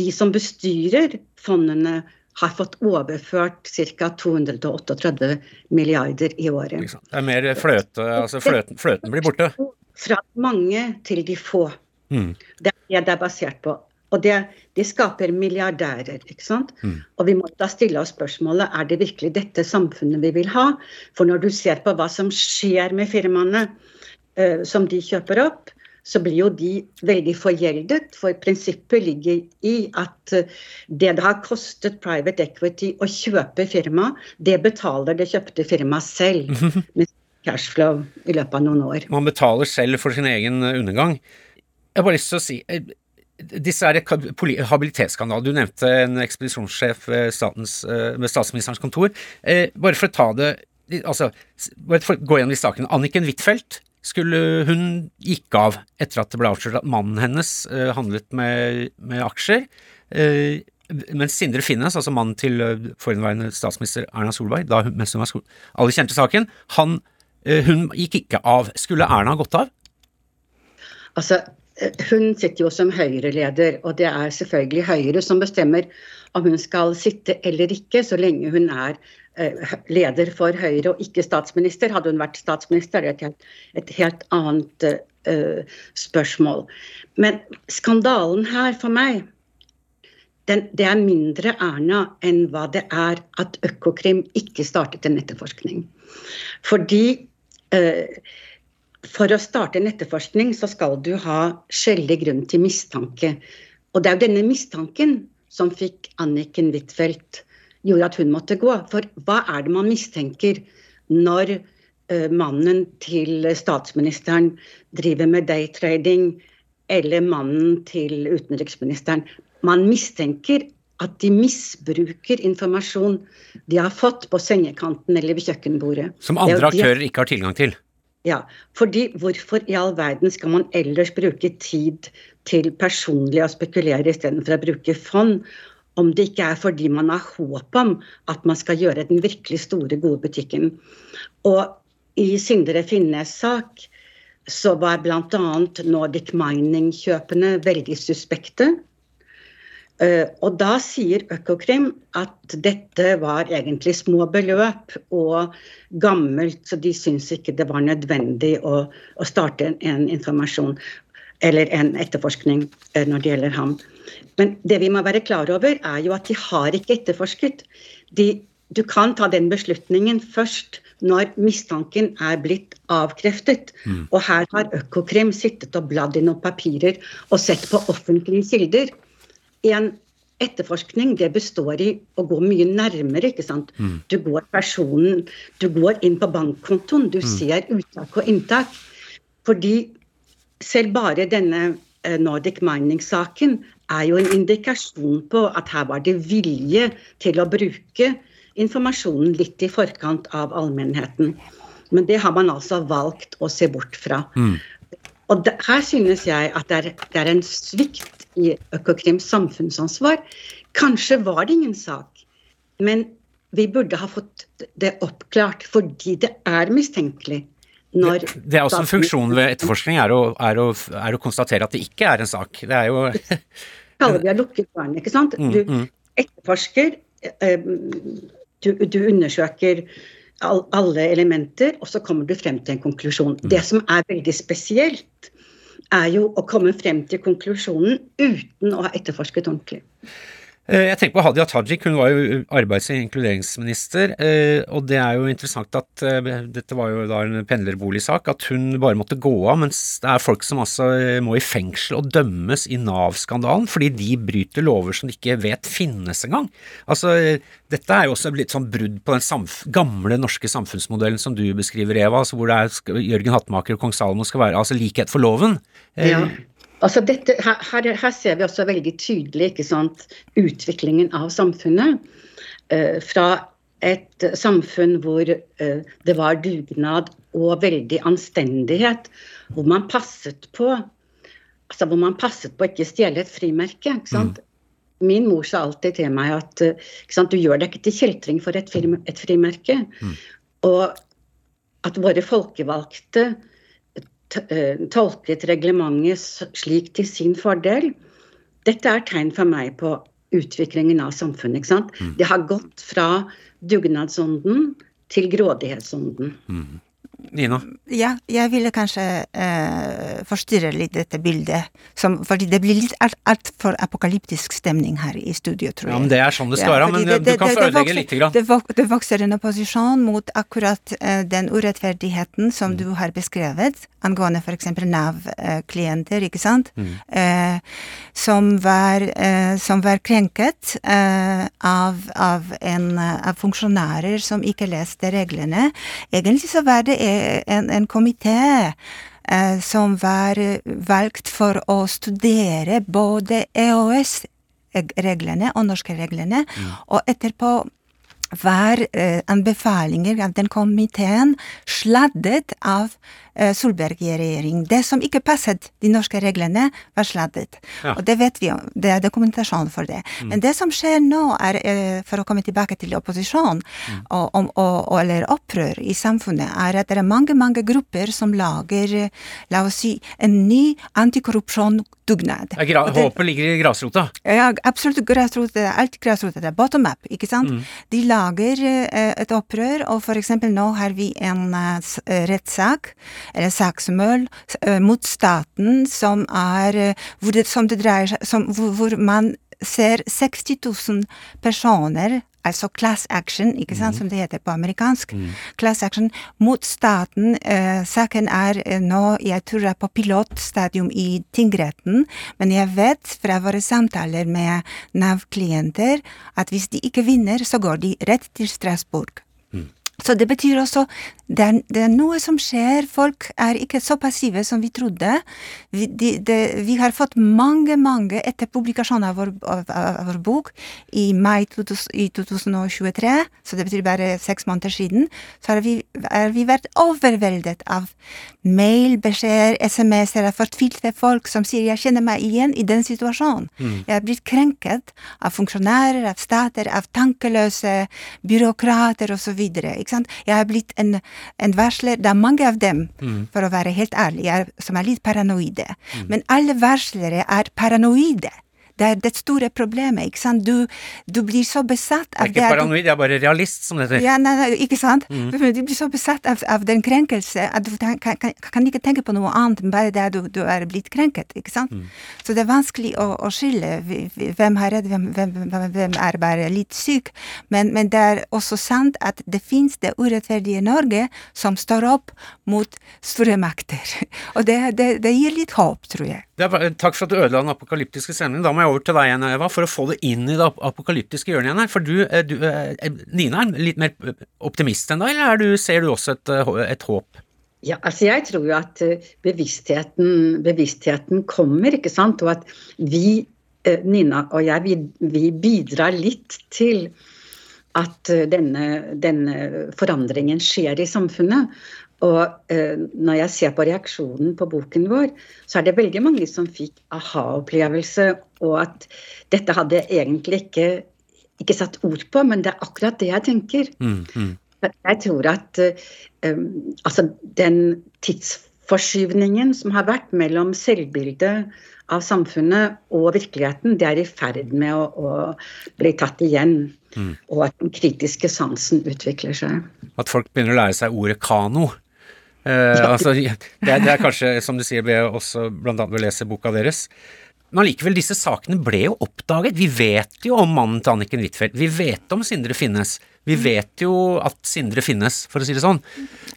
de som bestyrer fondene, har fått overført ca. 238 milliarder i året. Det er mer fløte, altså fløten, fløten blir borte? Fra mange til de få. Mm. Det er det det er basert på. Og det, de skaper milliardærer. ikke sant? Mm. Og vi må da stille oss spørsmålet er det virkelig dette samfunnet vi vil ha. For når du ser på hva som skjer med firmaene uh, som de kjøper opp, så blir jo de veldig forgjeldet. For prinsippet ligger i at uh, det det har kostet private equity å kjøpe firma, det betaler det kjøpte firmaet selv. [LAUGHS] med cashflow i løpet av noen år. Man betaler selv for sin egen undergang. Jeg har bare lyst til å si eh, disse er habilitetsskandaler. Du nevnte en ekspedisjonssjef ved, statens, eh, ved statsministerens kontor. Eh, bare for å ta det altså, bare for å gå gjennom de sakene. Anniken Huitfeldt skulle hun gikk av etter at det ble avslørt at mannen hennes handlet med, med aksjer. Mens Sindre Finnes, altså mannen til forhenværende statsminister Erna Solberg, da, mens hun var alle kjente saken, han, hun gikk ikke av. Skulle Erna gått av? Altså, hun sitter jo som Høyre-leder, og det er selvfølgelig Høyre som bestemmer om hun skal sitte eller ikke, så lenge hun er eh, leder for Høyre og ikke statsminister. Hadde hun vært statsminister, det er et helt, et helt annet uh, spørsmål. Men skandalen her for meg, den, det er mindre Erna enn hva det er at Økokrim ikke startet en etterforskning. Fordi uh, for å starte en etterforskning så skal du ha skjellig grunn til mistanke. Og det er jo denne mistanken som fikk Anniken Huitfeldt gjorde at hun måtte gå. For hva er det man mistenker når uh, mannen til statsministeren driver med daytrading, eller mannen til utenriksministeren? Man mistenker at de misbruker informasjon de har fått på sengekanten eller ved kjøkkenbordet. Som andre aktører ikke har tilgang til? Ja, fordi hvorfor i all verden skal man ellers bruke tid til personlig å spekulere istedenfor å bruke fond? Om det ikke er fordi man har håp om at man skal gjøre den virkelig store, gode butikken. Og i Sindre Finnes sak så var bl.a. Nordic Mining-kjøpene veldig suspekte. Uh, og da sier Økokrim at dette var egentlig små beløp og gammelt, så de syns ikke det var nødvendig å, å starte en, en, informasjon eller en etterforskning uh, når det gjelder ham. Men det vi må være klar over, er jo at de har ikke etterforsket. De, du kan ta den beslutningen først når mistanken er blitt avkreftet. Mm. Og her har Økokrim sittet og bladd i noen papirer og sett på offentlige kilder. En etterforskning det består i å gå mye nærmere. ikke sant? Mm. Du går personen, du går inn på bankkontoen, du mm. ser uttak og inntak. Fordi selv bare denne eh, Nordic Mining-saken er jo en indikasjon på at her var det vilje til å bruke informasjonen litt i forkant av allmennheten. Men det har man altså valgt å se bort fra. Mm. Og det, her synes jeg at det er, det er en svikt i Økokrims samfunnsansvar. Kanskje var det ingen sak, men vi burde ha fått det oppklart fordi det er mistenkelig. Det, det, er også en funksjon ved etterforskning, er å, er, å, er å, konstatere at det ikke er en sak. Det er jo kaller vi har lukket barn, ikke sant. Mm, du mm. etterforsker, eh, du, du undersøker alle elementer, og så kommer du frem til en konklusjon. Mm. Det som er veldig spesielt, er jo å komme frem til konklusjonen uten å ha etterforsket ordentlig. Eh, jeg tenker på Hadia Tajik, hun var jo arbeids- og inkluderingsminister. Eh, og det er jo interessant at eh, dette var jo da en pendlerboligsak, at hun bare måtte gå av, mens det er folk som altså må i fengsel og dømmes i Nav-skandalen fordi de bryter lover som de ikke vet finnes engang. Altså, dette er jo også litt sånn brudd på den gamle norske samfunnsmodellen som du beskriver, Eva, altså hvor det er Jørgen Hattemaker og kong Salomo skal være altså likhet for loven. Ja. Altså dette, her, her, ser vi også veldig tydelig sant, utviklingen av samfunnet. Eh, fra et samfunn hvor eh, det var dugnad og veldig anstendighet, hvor man passet på altså hvor man passet på å ikke stjele et frimerke. Mm. Min mor sa alltid til meg at sant, du gjør deg ikke til kjeltring for et, et frimerke. Mm. Og at våre folkevalgte Eh, tolket reglementet slik til sin fordel. Dette er tegn for meg på utviklingen av samfunnet. ikke sant? Mm. Det har gått fra dugnadsånden til grådighetsånden. Mm. Nina? Ja, jeg ville kanskje eh, forstyrre litt dette bildet. Som, fordi det blir litt altfor alt apokalyptisk stemning her i studio, tror jeg. Ja, men Det er sånn det skal ja, være. Men det, det, du kan få ødelegge lite grann. Det, det, vokser en opposisjon mot akkurat eh, den urettferdigheten som mm. du har beskrevet, angående f.eks. Nav-klienter, ikke sant, mm. eh, som, var, eh, som, var, krenket eh, av, av, en, av funksjonærer som ikke leste reglene. Egentlig så var det en, en komité eh, som var valgt for å studere både EOS-reglene og norske reglene, mm. og etterpå var eh, anbefalinger av den komiteen sladdet av eh, Solberg-regjering. Det som ikke passet de norske reglene, var sladdet. Ja. Og det vet vi. Det er dokumentasjon for det. Mm. Men det som skjer nå, er, eh, for å komme tilbake til opposisjon mm. og, og, og, eller opprør i samfunnet, er at det er mange, mange grupper som lager, la oss si, en ny antikorrupsjon dugnad. Ja, håpet ligger i grasrota? Ja, absolutt grasrota. Alt grasrota. Det er bottom up, ikke sant? Mm. De lager eh, et opprør, og for eksempel nå har vi en rettssak, eller saksmål, uh, mot staten som er hvor det, som det dreier som, hvor, hvor man ser 60 000 personer altså class action, ikke sant, mm. som det heter på amerikansk. Mm. Class action mot staten. Eh, saken er eh, nå, jeg tror det er på pilotstadium i tingretten, men jeg vet fra våre samtaler med Nav-klienter at hvis de ikke vinner, så går de rett til Strasbourg. Så det betyr også det er, det er, noe som skjer. Folk er ikke så passive som vi trodde. Vi, de, de, vi har fått mange, mange etter publikasjonen av vår, av, av vår bok i mai to, i 2023, så det betyr bare seks måneder siden, så har vi, har vi vært overveldet av mail, beskjeder, SMS-er av fortvilte folk som sier 'jeg kjenner meg igjen i den situasjonen'. Mm. Jeg er blitt krenket av funksjonærer, av stater, av tankeløse byråkrater osv. Jeg har blitt en, en varsler. Det er mange av dem, for å være helt ærlig, som er litt paranoide. Men alle varslere er paranoide. Det er det store problemet, ikke sant. Du, du blir så besatt av det er Ikke paranoid, jeg er bare realist, som det heter. ja, nei, nei, ikke sant? Du blir så besatt av, av den krenkelse at du kan, kan, kan ikke tenke på noe annet enn bare det du, du er blitt krenket, ikke sant? Så det er vanskelig å, å skille hvem har redd, hvem, hvem, hvem, er bare litt syk. Men, men det er også sant at det fins det urettferdige Norge som står opp mot store makter. [LAUGHS] Og det, det, det gir litt håp, tror jeg. Er, takk for at du ødela den apokalyptiske stemningen. Da må jeg over til deg igjen, Eva, for å få det inn i det apokalyptiske hjørnet igjen her. For du, eh, du eh, Nina er litt mer optimist enn deg, eller er du, ser du også et, eh, et håp? Ja, altså jeg tror jo at eh, bevisstheten, bevisstheten kommer, ikke sant. Og at vi, eh, Nina og jeg, vi, vi bidrar litt til at eh, denne, denne forandringen skjer i samfunnet. Og eh, når jeg ser på reaksjonen på boken vår, så er det veldig mange som fikk aha-opplevelse, og at dette hadde jeg egentlig ikke, ikke satt ord på, men det er akkurat det jeg tenker. Mm, mm. Jeg tror at eh, altså den tidsforskyvningen som har vært mellom selvbildet av samfunnet og virkeligheten, det er i ferd med å, å bli tatt igjen. Og at den kritiske sansen utvikler seg. At folk begynner å lære seg ordet kano. Eh, altså, det, er, det er kanskje, som du sier, ble også blant annet ved å lese boka deres. Men allikevel, disse sakene ble jo oppdaget. Vi vet jo om mannen til Anniken Huitfeldt. Vi vet om Sindre Finnes. Vi vet jo at Sindre finnes, for å si det sånn.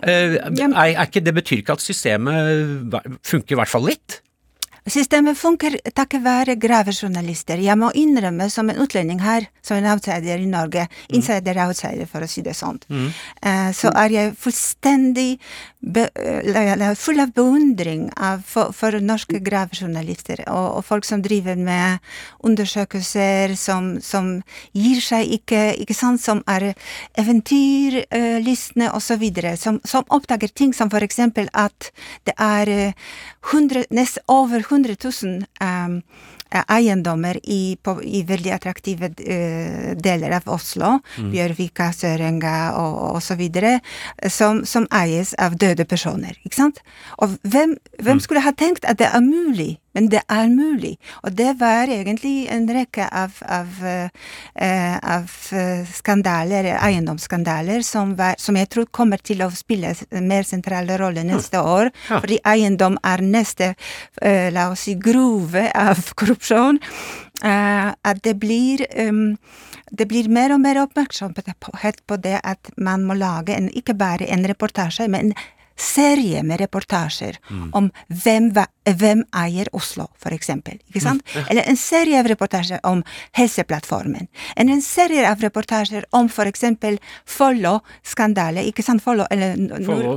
Eh, er, er ikke, det betyr ikke at systemet funker i hvert fall litt? Systemet funker takket være gravejournalister. Jeg må innrømme, som en utlending her, som en outsider i Norge, insider-outsider, for å si det sånn, eh, så er jeg fullstendig be, eh, full av beundring av, for, for norske gravejournalister, og, og folk som driver med undersøkelser, som, som gir seg ikke, ikke sant, som er eventyrlystne, og så videre, som, som oppdager ting som for eksempel at det er eh, 100, nest over 100 000 um, eiendommer i, på, i veldig attraktive eh, deler av Oslo, Bjørvika, Sørenga og, og så videre, som, som eies av døde personer, ikke sant? Og hvem, hvem skulle ha tenkt at det er mulig? Men det er mulig. Og det var egentlig en rekke av, av, eh, av eh, skandaler, eiendomsskandaler, som, var, som jeg tror kommer til å spille mer sentral rolle neste år. Ja. Fordi eiendom er neste, eh, la oss si, grove av [LAUGHS] korrupsjon. Eh, at det blir um, det blir mer og mer oppmerksomhet på, det at man må lage en, ikke bare en reportasje, men en serie med reportasjer om hvem, hvem eier Oslo, for eksempel. Ikke sant? Eller en serie av reportasjer om Helseplattformen. Eller en serie av reportasjer om for eksempel Follo-skandale, ikke sant? Follo, eller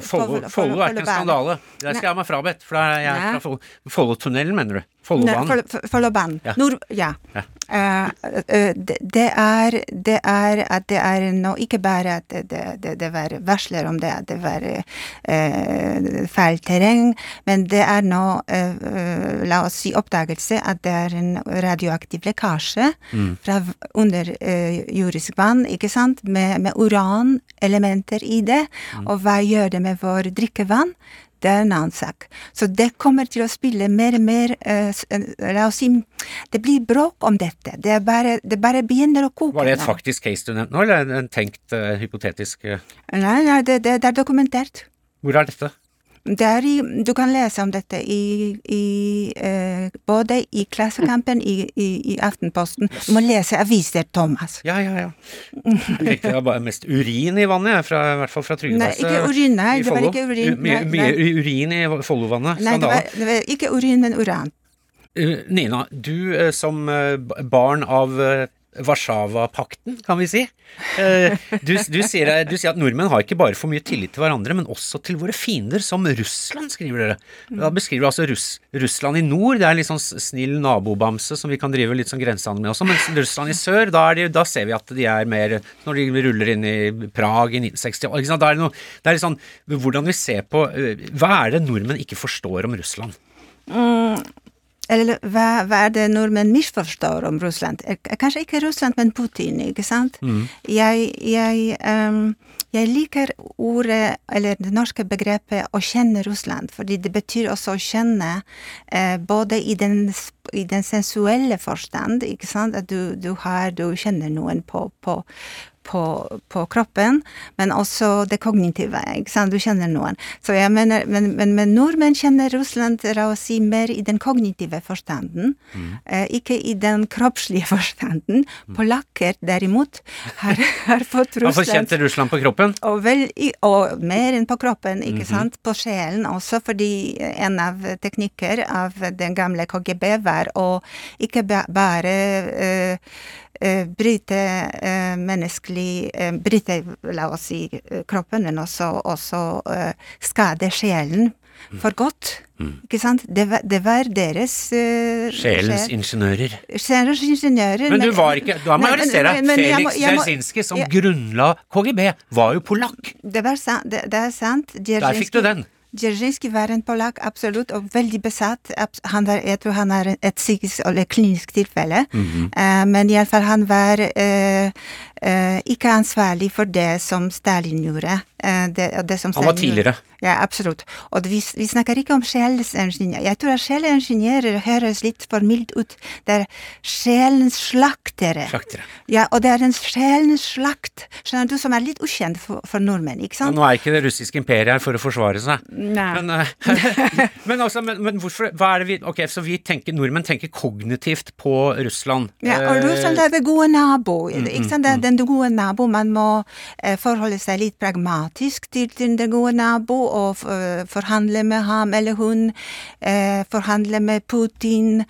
Follo, er ikke en skandale. Det skal jeg ha meg frabedt, for da er jeg fra Follo. Follotunnelen, mener du? Follobanen? Follobanen. Ja. Nord... Ja. Ja. Uh, uh, det, det er det er at det er nå ikke bare at det, det, det, var varsler om det, at det var uh, feil terreng, men det er nå, la oss si, oppdagelse at det er en radioaktiv lekkasje fra v- under eh, jordisk vann, ikke sant, med, med uranelementer i det, og hva gjør det med vår drikkevann? Det er en annen sak. Så det kommer til å spille mer og mer eh, eh, La oss si Det blir bråk om dette. Det, bare, det bare begynner å koke. Var det et nå. faktisk case du nevnte nå, eller en tenkt uh, hypotetisk uh... Nei, nei det, det, det er dokumentert. Hvor er dette? I, du kan lese om dette i, i eh, både i Klassekampen, i, Aftenposten. Du må lese aviser, Thomas. Ja, ja, ja. Jeg tenkte bare mest urin i vannet, fra, i hvert fall fra Nei, ikke urin. Nei, det var ikke urin. Mye, mye urin i Follovannet. Nei, det var, det var ikke urin, men uran. Eh, Nina, du eh, som eh, barn av Warszawa-pakten, kan vi si. Eh, Du, du, sier, du sier at nordmenn har ikke bare for mye tillit til hverandre, men også til våre fiender, som Russland, skriver dere. Da beskriver du altså Russ, Russland i nord, det er litt sånn snill nabobamse som vi kan drive litt sånn grensehandel med også, mens Russland i sør, da, de, da ser vi at de er mer Når de ruller inn i Prag i 1960. Da er det, noe, det er litt sånn hvordan vi ser på eh, Hva er det nordmenn ikke forstår om Russland? Eller hva, hva er det nordmenn misforstår om Russland? Kanskje ikke Russland, men Putin, ikke sant? Jeg, jeg, um, jeg liker ordet, eller det norske begrepet, å kjenne Russland, fordi det betyr også å kjenne eh, både i den, i den sensuelle forstand, ikke sant, at du, du har, du kjenner noen på, på på, på kroppen, men også det kognitive. ikke sant? Du kjenner noen. Så jeg mener, men, men, men nordmenn kjenner Russland la oss si, mer i den kognitive forstanden, eh, ikke i den kroppslige [LAUGHS] forstanden. Polakker derimot har, har fått Russland får Russland kjent Russland på kroppen. og, vel, og mer enn på kroppen, ikke sant? På sjelen også, fordi en av teknikker av den gamle KGB var å ikke bare eh, eh, bryte eh, menneskelig eh, bryter la oss si, eh, kroppen, men også, også eh, skade sjelen for godt. Ikke sant? Det var, det var deres eh, Sjelens sjel- ingeniører. Sjelens ingeniører. Men du var ikke Da må jeg arrestere deg. Felix Dzerzjinskij, som jeg, grunnla KGB, var jo polakk. Det, var sant, det, det er sant. Der fikk du den. Dzerzjinskij var en polakk, absolutt, og veldig besatt. Han var, jeg tror han er et psykisk eller klinisk tilfelle, mm -hmm. uh, men iallfall han var eh, eh, ikke ansvarlig for det som Stalin gjorde. Eh, det, det som Han var tidligere. gjorde. Ja, absolutt. Og vi, vi snakker ikke om sjelensingeniør. Jeg tror at sjelingeniører høres litt for mildt ut. Det er sjelens slaktere. Slaktere. Ja, og det er en sjelens slakt, skjønner du, som er litt ukjent for, for nordmenn, ikke sant? sant? nå er ikke det russiske imperiet her for å forsvare seg. Nei. Men, eh, [LAUGHS] men, altså, men, men hvorfor Hva er det vi Ok, så vi tenker, nordmenn tenker kognitivt på Russland. Ja, og Russland er det gode nabo. ikke sant? Det er den gode nabo. Man må eh, forholde seg litt pragmatisk til den gode nabo og eh, forhandle med ham eller hun. Eh, forhandle med Putin.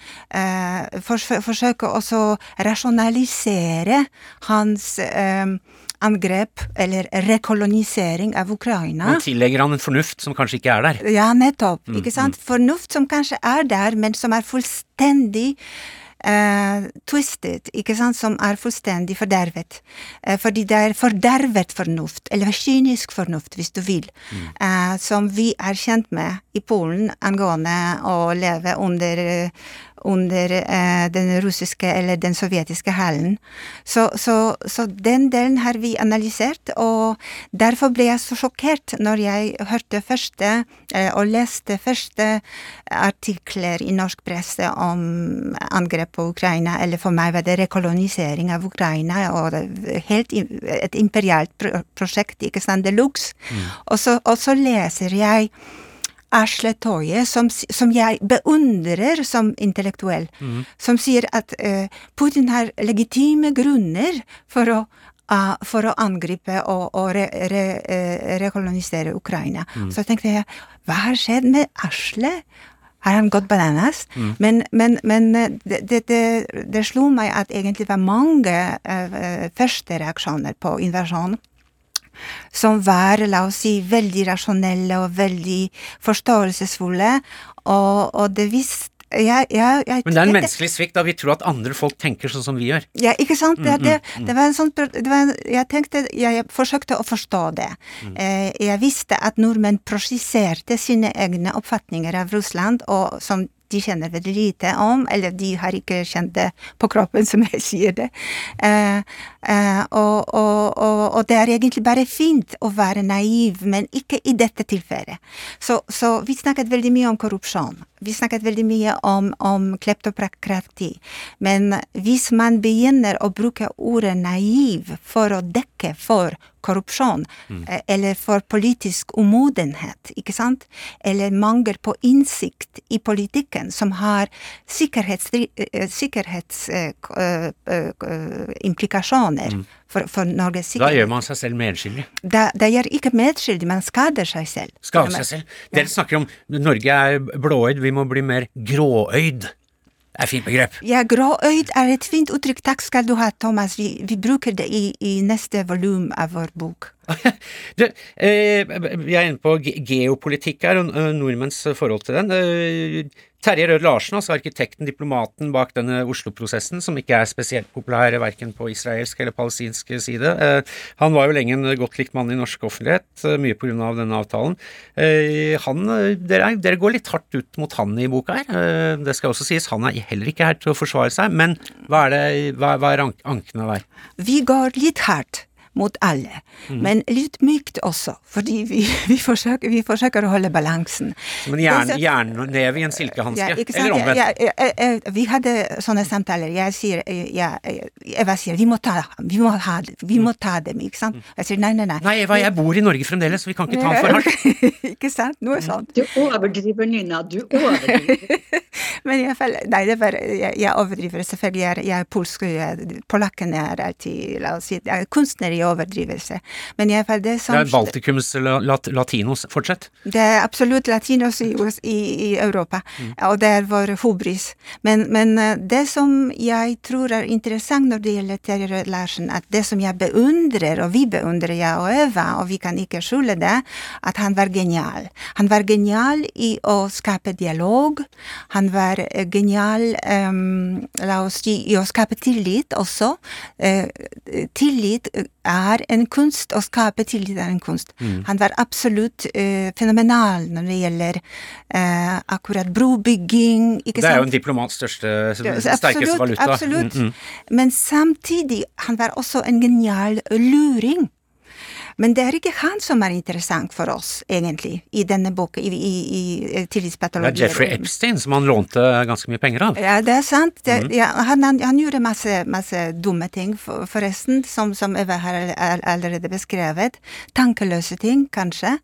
Forsøke også å rasjonalisere hans angrep eller rekolonisering av Ukraina. Man tillegger han en fornuft som kanskje ikke er der. Ja, nettopp. Ikke sant? Fornuft som kanskje er der, men som er fullstendig eh, twisted, ikke sant? Som er fullstendig fordervet. Uh, fordi det er fordervet fornuft, eller kynisk fornuft, hvis du vil, eh, som vi er kjent med i Polen angående å leve under under eh, den russiske eller den sovjetiske hælen. Så, så, så den delen har vi analysert, og derfor ble jeg så sjokkert når jeg hørte første, eh, og leste første artikler i norsk presse om angrep på Ukraina, eller for meg var det rekolonisering av Ukraina, og helt et imperialt prosjekt, ikke sant, de luxe. Og, og så leser jeg Asle Toje, som, som jeg beundrer som intellektuell, som sier at uh, Putin har legitime grunner for å, uh, for å angripe og, og re, re, uh, rekolonisere Ukraina. Så tenkte jeg, hva har skjedd med Asle? Har han gått bananas? Men, men, men eh, det, det, det, det slo meg at egentlig var mange første reaksjoner på invasjonen som var, la oss si, veldig rasjonelle og veldig forståelsesfulle, og, og det visste jeg, jeg, jeg, Men det er en menneskelig svikt da vi tror at andre folk tenker sånn som vi gjør. ja, ikke sant? Det, det, det var en sånn, det var, en- jeg tenkte, jeg, forsøkte å forstå det. Eh, jeg visste at nordmenn prosjiserte sine egne oppfatninger av Russland, og som de kjenner veldig lite om, eller de har ikke kjent det på kroppen, som jeg sier det. Eh, eh, og, og, og, og det er egentlig bare fint å være naiv, men ikke i dette tilfellet. Så, så vi snakket veldig mye om korrupsjon. Vi snakket veldig mye om, om kleptokrati. Men hvis man begynner å bruke ordet naiv for å dekke for korrupsjon, mm. eller for politisk umodenhet, ikke sant, eller mangel på innsikt i politikken, som har sikkerhetsimplikasjoner for, for Norges Da gjør man seg selv medskyldig. Da, da gjør ikke medskyldig, man skader seg selv. Skader seg selv. Dere snakker om Norge er blåøyd, vi må bli mer gråøyd. Er fint begrep. Ja, gråøyd er et fint uttrykk. Takk skal du ha, Thomas. Vi, vi bruker det i, i neste volum av vår bok. Du, eh, jeg er inne på ge geopolitikk her, og eh, nordmenns forhold til den. Eh, Terje Rød Larsen, altså arkitekten, diplomaten bak denne Oslo-prosessen, som ikke er spesielt populær verken på israelsk eller palestinsk side. Eh, han var jo lenge en godt likt mann i norsk offentlighet, mye pga. denne avtalen. Han, dere, dere, går litt hardt ut mot han i boka her. Det skal også sies, han er heller ikke her til å forsvare seg, men hva er, det, hva, hva er ankene der? Vi går litt hardt mot alle. Mm. Men litt mykt også, fordi vi, [LAUGHS] vi, forsøker, vi forsøker, å holde balansen. Som en jern, jernneve i en silkehanske? Ja, eller omvendt? Ja, ja, vi hadde sånne samtaler. Jeg sier, Eva sier vi må ta vi må, ha, vi må ta dem, ikke sant? Mm. Jeg sier nei, nei, nei. Nei, Eva, jeg bor i Norge fremdeles, så vi kan ikke ta den for hardt. [LAUGHS] ikke sant? Noe sånt. Du overdriver, Nina. Du overdriver. [LAUGHS] Men jeg, nei, det var, jeg, jeg overdriver selvfølgelig. Jeg, jeg er polsk. Polakkene er alltid la oss si, er kunstner i overdrivelse. Men jeg, det, som, det er Baltikums lat, latinos, fortsett. Det er absolutt latinos i, i, i Europa, mm. og det er vår hubris. Men, men, eh, det som jeg tror er interessant når det gjelder Terje Rød Larsen, at det som jeg beundrer, og vi beundrer, jeg og Eva, og vi kan ikke skjule det, at han var genial. Han var genial i å skape dialog. Han var eh, genial um, la oss si, i å skape tillit også. Uh, tillit er en kunst, å skape tillit er en kunst. Mm. Han var absolutt uh, fenomenal når det gjelder uh, akkurat brobygging. det er jo en diplomats største, sterkeste valuta. Absolutt. Mm, mm. Men samtidig, han var også en genial luring. Men det er ikke han som er interessant for oss, egentlig, i denne boka, i, i, i tillitspatologi. Det er Jeffrey Epstein som han lånte ganske mye penger av. Ja, det er sant. Det, mm. ja, han, han, han, gjorde masse, masse dumme ting, for, forresten, som, som Eva har allerede beskrevet. Tankeløse ting, kanskje.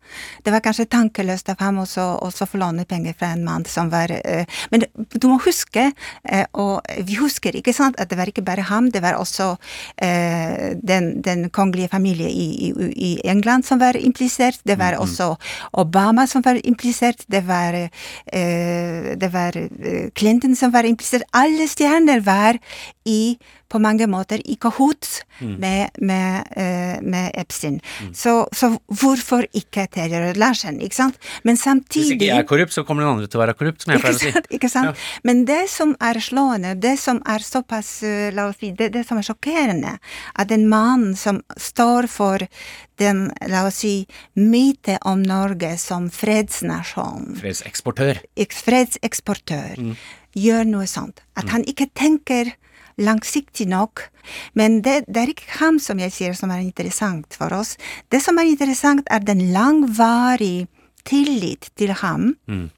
Det var kanskje tankeløst av ham også, få låne penger fra en mann som var uh, Men du må huske, uh, og vi husker, ikke sant, at det var ikke bare ham, det var også uh, den, den kongelige familie i, i i England som var implisert, det var mm-hmm. også Obama som var implisert, det var, eh, det var eh, Clinton som var implisert. Alle stjerner var i på mange måter i kahoot mm. med, med, uh, med, Epstein. Mm. Så, så, hvorfor ikke Terje Larsen, ikke sant? Men samtidig Hvis ikke jeg er korrupt, så kommer den andre til å være korrupt, som jeg pleier å si. Ikke sant? Ja. Men det som er slående, det som er såpass, uh, la oss si, det, det som er sjokkerende, at en mann som står for den, la oss si, myte om Norge som fredsnasjon Fredseksportør. Fredseksportør. Mm. Gjør noe sånt. At mm. han ikke tenker langsiktig nok. Men det, det, er ikke ham som jeg sier som er interessant for oss. Det som er interessant, er den langvarige tillit til ham. Mm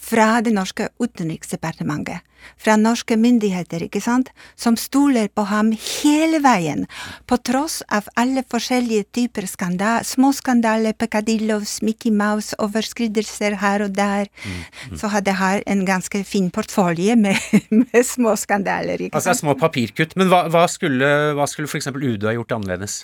fra det norske utenriksdepartementet, fra norske myndigheter, ikke sant, som stoler på ham hele veien, på tross av alle forskjellige typer skandal, småskandaler, peccadillos, Mickey Mouse, overskridelser her og der, mm, mm. så hadde han en ganske fin portfolje med, [LAUGHS] med småskandaler, altså, sant. Altså små papirkutt. Men hva, hva skulle, hva skulle eksempel UD ha gjort annerledes?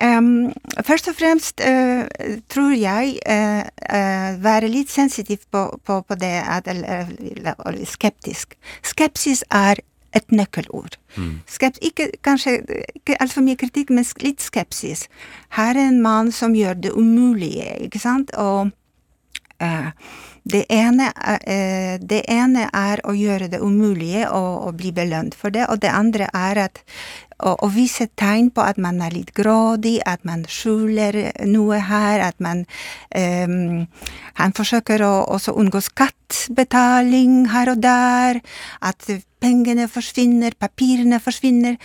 Um, først og fremst uh, tror jeg uh, uh, være litt sensitiv på, på, på det at Eller skeptisk. Skepsis er et nøkkelord. Mm. Skeps, ikke, kanskje ikke altfor mye kritikk, men litt skepsis. Her er en mann som gjør det umulige, ikke sant? Og det ene, det ene, er å gjøre det umulige og, og bli belønt for det, og det andre er at å, å, vise tegn på at man er litt grådig, at man skjuler noe her, at man um, Han forsøker å også unngå skattbetaling her og der, at pengene forsvinner, papirene forsvinner.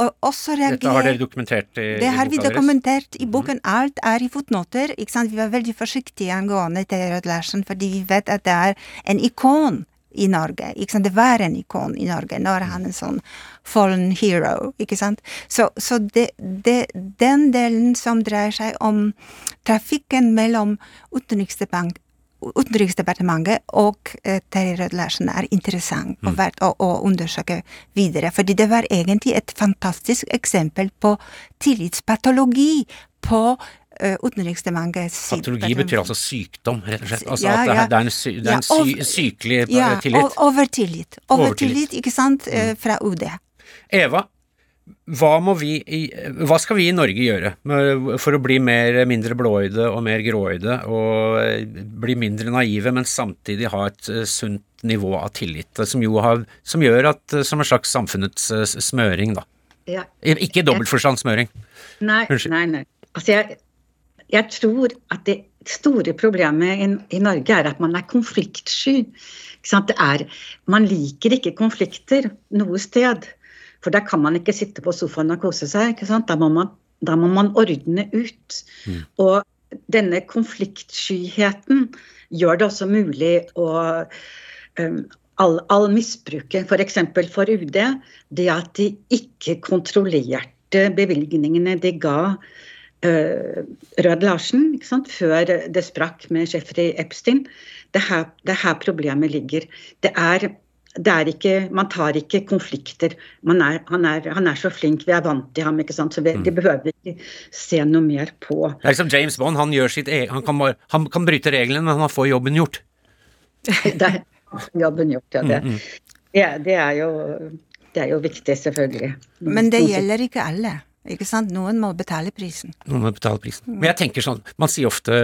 Og også reagerer Dette har dere dokumentert i, Det har vi dokumentert i boken. Mhm. Alt er i fotnoter. ikke sant? Vi var veldig forsiktige angående Rød Larsen, fordi vi vet at det er en ikon i Norge. Ikke sant? Det var en ikon i Norge. Nå er han en sånn fallen hero, ikke sant. Så, så det, det, den delen som dreier seg om trafikken mellom Utenriksdepartementet og eh, Terje Rød-Larsen er interessant og mm. verdt å, å, undersøke videre. Fordi det var egentlig et fantastisk eksempel på tillitspatologi på Utenriksdepartementets Utenriksdepartementet Patologi betyr altså sykdom, rett og slett? Altså ja, at det, er, en, sy, det er en sy, sykelig ja, tillit? Overtillit. Overtillit, ikke sant, mm. fra UD. Eva, hva, må vi hva skal vi i Norge gjøre for å bli mer, mindre blåøyde og mer gråøyde, og eh, bli mindre naive, men samtidig ha et eh, sunt nivå av tillit, som jo har, som gjør at som en slags samfunnets smøring, da. Ja. Ikke dobbeltforstand smøring. Nei, nei, nei. Altså, jeg, jeg, tror at det store problemet i, i Norge er at man er konfliktsky. Er, man liker ikke konflikter noe sted. For der kan man ikke sitte på sofaen og kose seg. Da må, man, da, må man, ordne ut. Mm. Og denne konfliktskyheten gjør det også mulig å um, all, all misbruket, f.eks. For, for UD, det at de ikke kontrollerte bevilgningene de ga uh, Rød Larsen før det sprakk med Jeffrey Epstein. Det her, det her problemet ligger. Er det er ikke, man tar ikke konflikter. Er, han, er, han, er, så flink, vi er vant til ham, ikke sant? så vi, mm. de behøver ikke se noe mer på. Det er liksom James Bond, han, gjør sitt, han, kan, han kan bryte reglene, men han får jobben gjort. [LAUGHS] det er jobben gjort, ja. Det, mm, mm. det, det, er jo, det er jo viktig, selvfølgelig. Men det gjelder ikke alle. Ikke sant? Noen må betale prisen. Noen må betale prisen. Men jeg tenker sånn, man sier ofte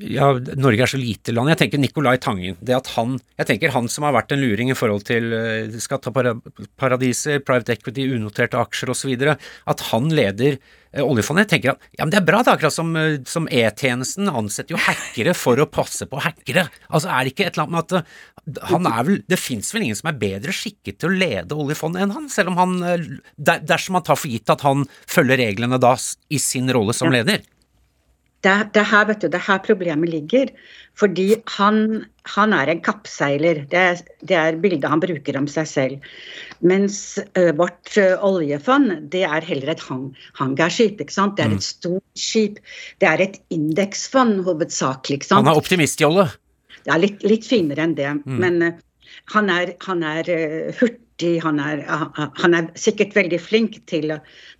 ja, Norge er så lite land. Jeg tenker Nicolai Tangen. Det at han, jeg tenker han som har vært en luring i forhold til uh, skatteparadiser, private equity, unoterte aksjer osv., at han leder uh, oljefondet. Jeg tenker at ja, men det er bra, da, akkurat som, uh, som E-tjenesten ansetter jo hackere for å passe på hackere. Altså er det ikke et eller annet med at han er vel Det fins vel ingen som er bedre skikket til å lede oljefondet enn han, selv om han Dersom man tar for gitt at han følger reglene da i sin rolle som leder. Det, det, her, vet du, det her problemet ligger. Fordi han, han er en kappseiler. Det det er, bildet han bruker om seg selv. Mens ø, vårt ø, oljefond, det er heller et hang, hangarskip. ikke sant? Det er et mm. stort skip. Det er et indeksfond hovedsakelig. ikke sant? Han er optimistjolle. Det er litt, litt finere enn det. Mm. Men ø, han er, han er hurtig han er, han er, sikkert veldig flink til,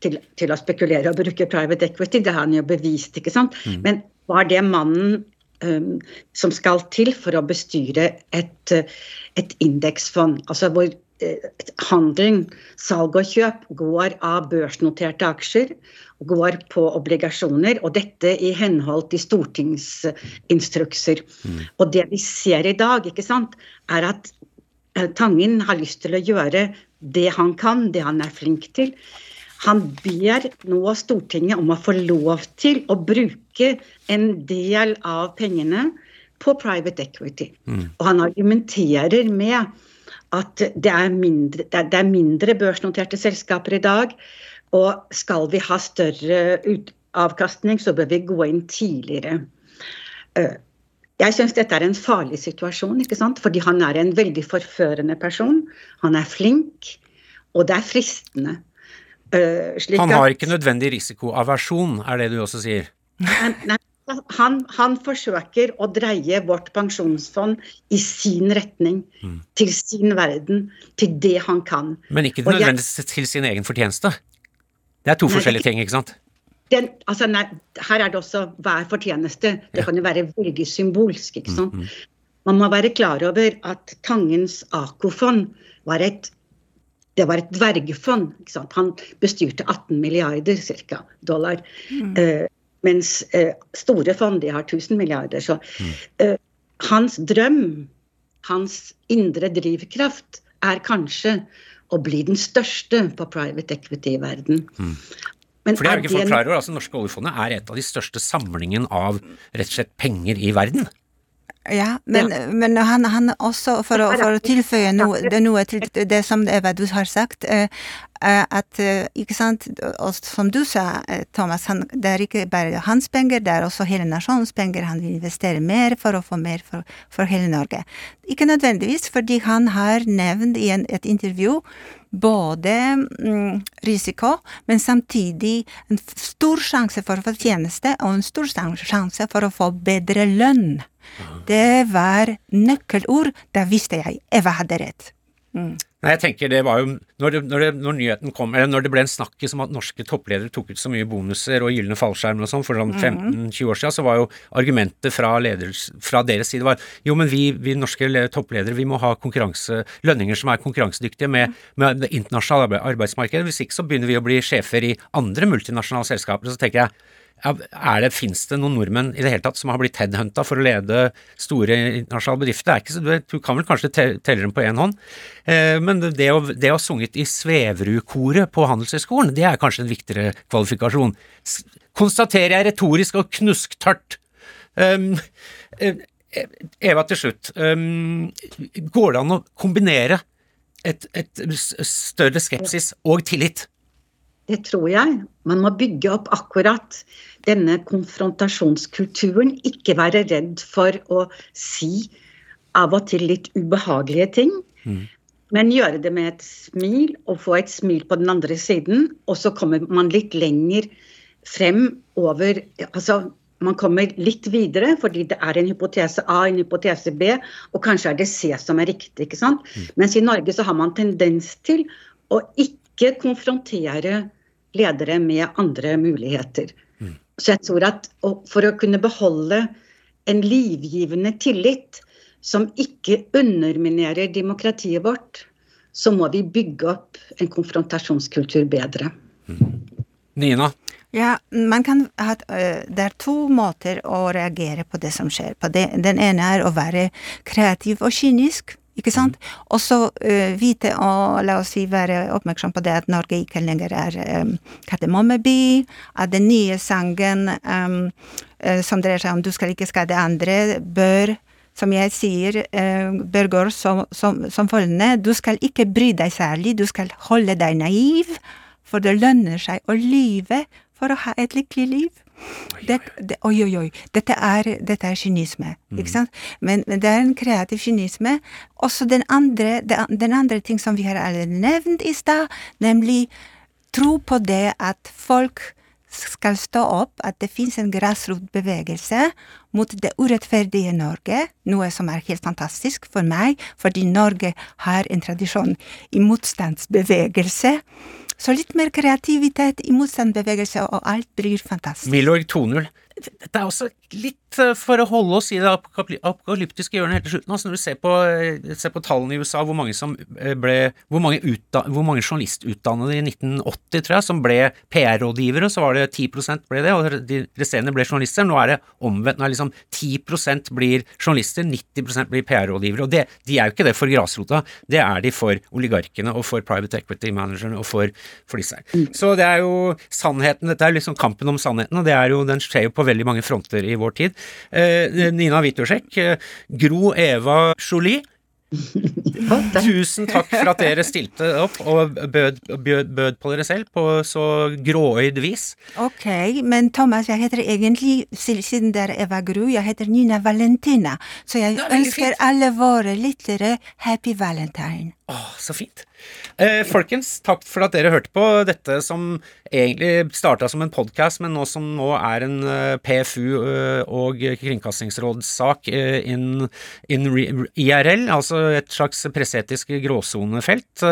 til, til, å spekulere og bruke private equity, det har han jo bevist. ikke sant? Mm. Men var det mannen um, som skal til for å bestyre et, et indeksfond? Altså hvor uh, handelen, salg og kjøp, går av børsnoterte aksjer går på obligasjoner, og dette i henhold til stortingsinstrukser. Mm. Og det vi ser i dag, ikke sant, er at Eh, Tangen har lyst til å gjøre det han kan, det han er flink til. Han ber nå Stortinget om å få lov til å bruke en del av pengene på private equity. Mm. Og han argumenterer med at det er, mindre, det er mindre børsnoterte selskaper i dag. Og skal vi ha større avkastning, så bør vi gå inn tidligere. Jeg syns dette er en farlig situasjon, ikke sant? fordi han er en veldig forførende person. Han er flink, og det er fristende. Uh, han har ikke nødvendig risikoaversjon, er det du også sier? Nei, nei han, han, forsøker å dreie vårt pensjonsfond i sin retning, mm. til sin verden, til det han kan. Men ikke nødvendigvis jeg, til sin egen fortjeneste? Det er to nei, forskjellige ting, ikke sant? Den, altså, nei, her er det også hver fortjeneste. Det kan jo være veldig symbolsk. ikke sant? Mm, mm. Man må være klar over at Tangens AK-fond var et det var et dvergefond. ikke sant? Han bestyrte 18 milliarder cirka, dollar. Mm. Uh, mens uh, store fond de har 1000 milliarder. Så uh, hans drøm, hans indre drivkraft, er kanskje å bli den største på private equity i verden. Mm. Men For det er jo ikke folk klar over, altså Norske oljefondet er et av de største samlingen av rett og slett penger i verden. Ja, men, ja. men han, han, også, for å, for å tilføye noe, det, noe, til det som Eva du har sagt, uh, at uh, ikke sant, og som du sa, Thomas, han, det er ikke bare hans penger, det er også hele nasjonens penger. Han vil investere mer for å få mer for, for hele Norge. Ikke nødvendigvis fordi han har nevnt i en, et intervju både mm, risiko, men samtidig en stor sjanse for å få tjeneste, og en stor sjanse for å få bedre lønn. Det var nøkkelord. Da visste jeg Eva hadde rett. Mm. Nei, jeg tenker det var jo Når, det, når, det, når nyheten kom, eller når det ble en snakkis om at norske toppledere tok ut så mye bonuser og gylne fallskjermer og sånn for sånn 15-20 år siden, så var jo argumentet fra, leders, fra deres side var jo, men vi, vi norske toppledere vi må ha lønninger som er konkurransedyktige med, med det internasjonale arbeidsmarkedet. Hvis ikke så begynner vi å bli sjefer i andre multinasjonale selskaper. Så tenker jeg er det, Fins det noen nordmenn i det hele tatt som har blitt headhunta for å lede store internasjonale bedrifter? Er ikke så, du kan vel kanskje telle dem på én hånd. Eh, men det å, det å ha sunget i Sveverud-koret på Handelshøyskolen, det er kanskje en viktigere kvalifikasjon. Konstaterer jeg retorisk og knusktørt. Um, Eva, til slutt. Um, går det an å kombinere et, et større skepsis og tillit? Det tror jeg. Man må bygge opp akkurat denne konfrontasjonskulturen. Ikke være redd for å si av og til litt ubehagelige ting. Mm. Men gjøre det med et smil, og få et smil på den andre siden. Og så kommer man litt lenger frem over Altså, man kommer litt videre fordi det er en hypotese A, en hypotese B, og kanskje er det C som er riktig. ikke sant? Mm. Mens i Norge så har man tendens til å ikke konfrontere ledere med andre muligheter. Mm. Så jeg tror at for å kunne beholde en livgivende tillit som ikke underminerer demokratiet vårt, så må vi bygge opp en konfrontasjonskultur bedre. Mm. Nina? Ja, man kan ha, Det er to måter å reagere på det som skjer på. Den ene er å være kreativ og kynisk. Ikke sant? Mm. Og så uh, vite og la oss si være oppmerksom på det at Norge ikke lenger er um, Kardemommeby, at den nye sangen um, uh, som dreier seg om du skal ikke skade andre, bør som jeg sier, uh, bør gå som, som, som følgende Du skal ikke bry deg særlig, du skal holde deg naiv, for det lønner seg å lyve for å ha et lykkelig liv. Det, det, oi, oi, oi. Dette er, dette er kynisme, mm. ikke sant? Men, men, det er en kreativ kynisme. Også den andre, den andre ting som vi har allerede nevnt i stad, nemlig tro på det at folk skal stå opp, at det fins en grasrotbevegelse mot det urettferdige Norge, noe som er helt fantastisk for meg, fordi Norge har en tradisjon i motstandsbevegelse. Så litt mer kreativitet i motstandsbevegelse, og alt blir fantastisk. Milorg 2.0. Dette er også litt Eh, for å holde oss i det apokalyptiske hjørnet helt til slutt altså Når du ser på, eh, ser på, tallene i USA, hvor mange, som ble, hvor mange, hvor mange journalistutdannede i 1980, tror jeg, som ble PR-rådgivere, så var det 10% ble det, og de resterende ble journalister. Nå er det omvendt. Nå er liksom 10% blir journalister, 90% blir PR-rådgivere. Og det, de er jo ikke det for grasrota, det er de for oligarkene og for private equity managerne og for, for disse her. Mm. Så det er jo sannheten, dette er liksom kampen om sannheten, og det er jo, den skjer jo på veldig mange fronter i vår tid. Eh, Nina Witoszek, eh, Gro Eva Jolie. [LAUGHS] Tusen takk for at dere stilte opp og bød, bød, bød, på dere selv på så gråøyd vis. Ok, men Thomas, jeg heter egentlig, siden det er Eva Gru, jeg heter Nina Valentina. Så jeg ønsker fint. alle våre lyttere happy valentine. Åh, så fint. Eh, folkens, takk for at dere hørte på dette som egentlig starta som en podkast, men nå som nå er en uh, eh, PFU uh, eh, og Kringkastingsrådssak uh, in, in IRL, altså et slags presseetisk gråsonefelt.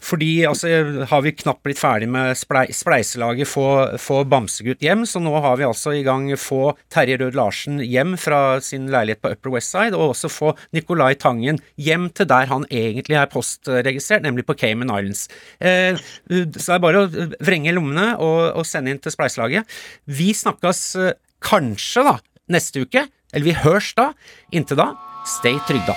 fordi altså har vi knapt blitt ferdig med splei, spleiselaget få, få Bamsegutt hjem, så nå har vi altså i gang få Terje Rød Larsen hjem fra sin leilighet på Upper West Side, og også få Nicolai Tangen hjem til der han egentlig er postregistrert, nemlig på Cayman Islands. Eh, så det er bare å vrenge lommene og, og sende inn til spleiselaget. Vi snakkes eh, kanskje da neste uke, eller vi hørs da. Inntil da, stay trygda.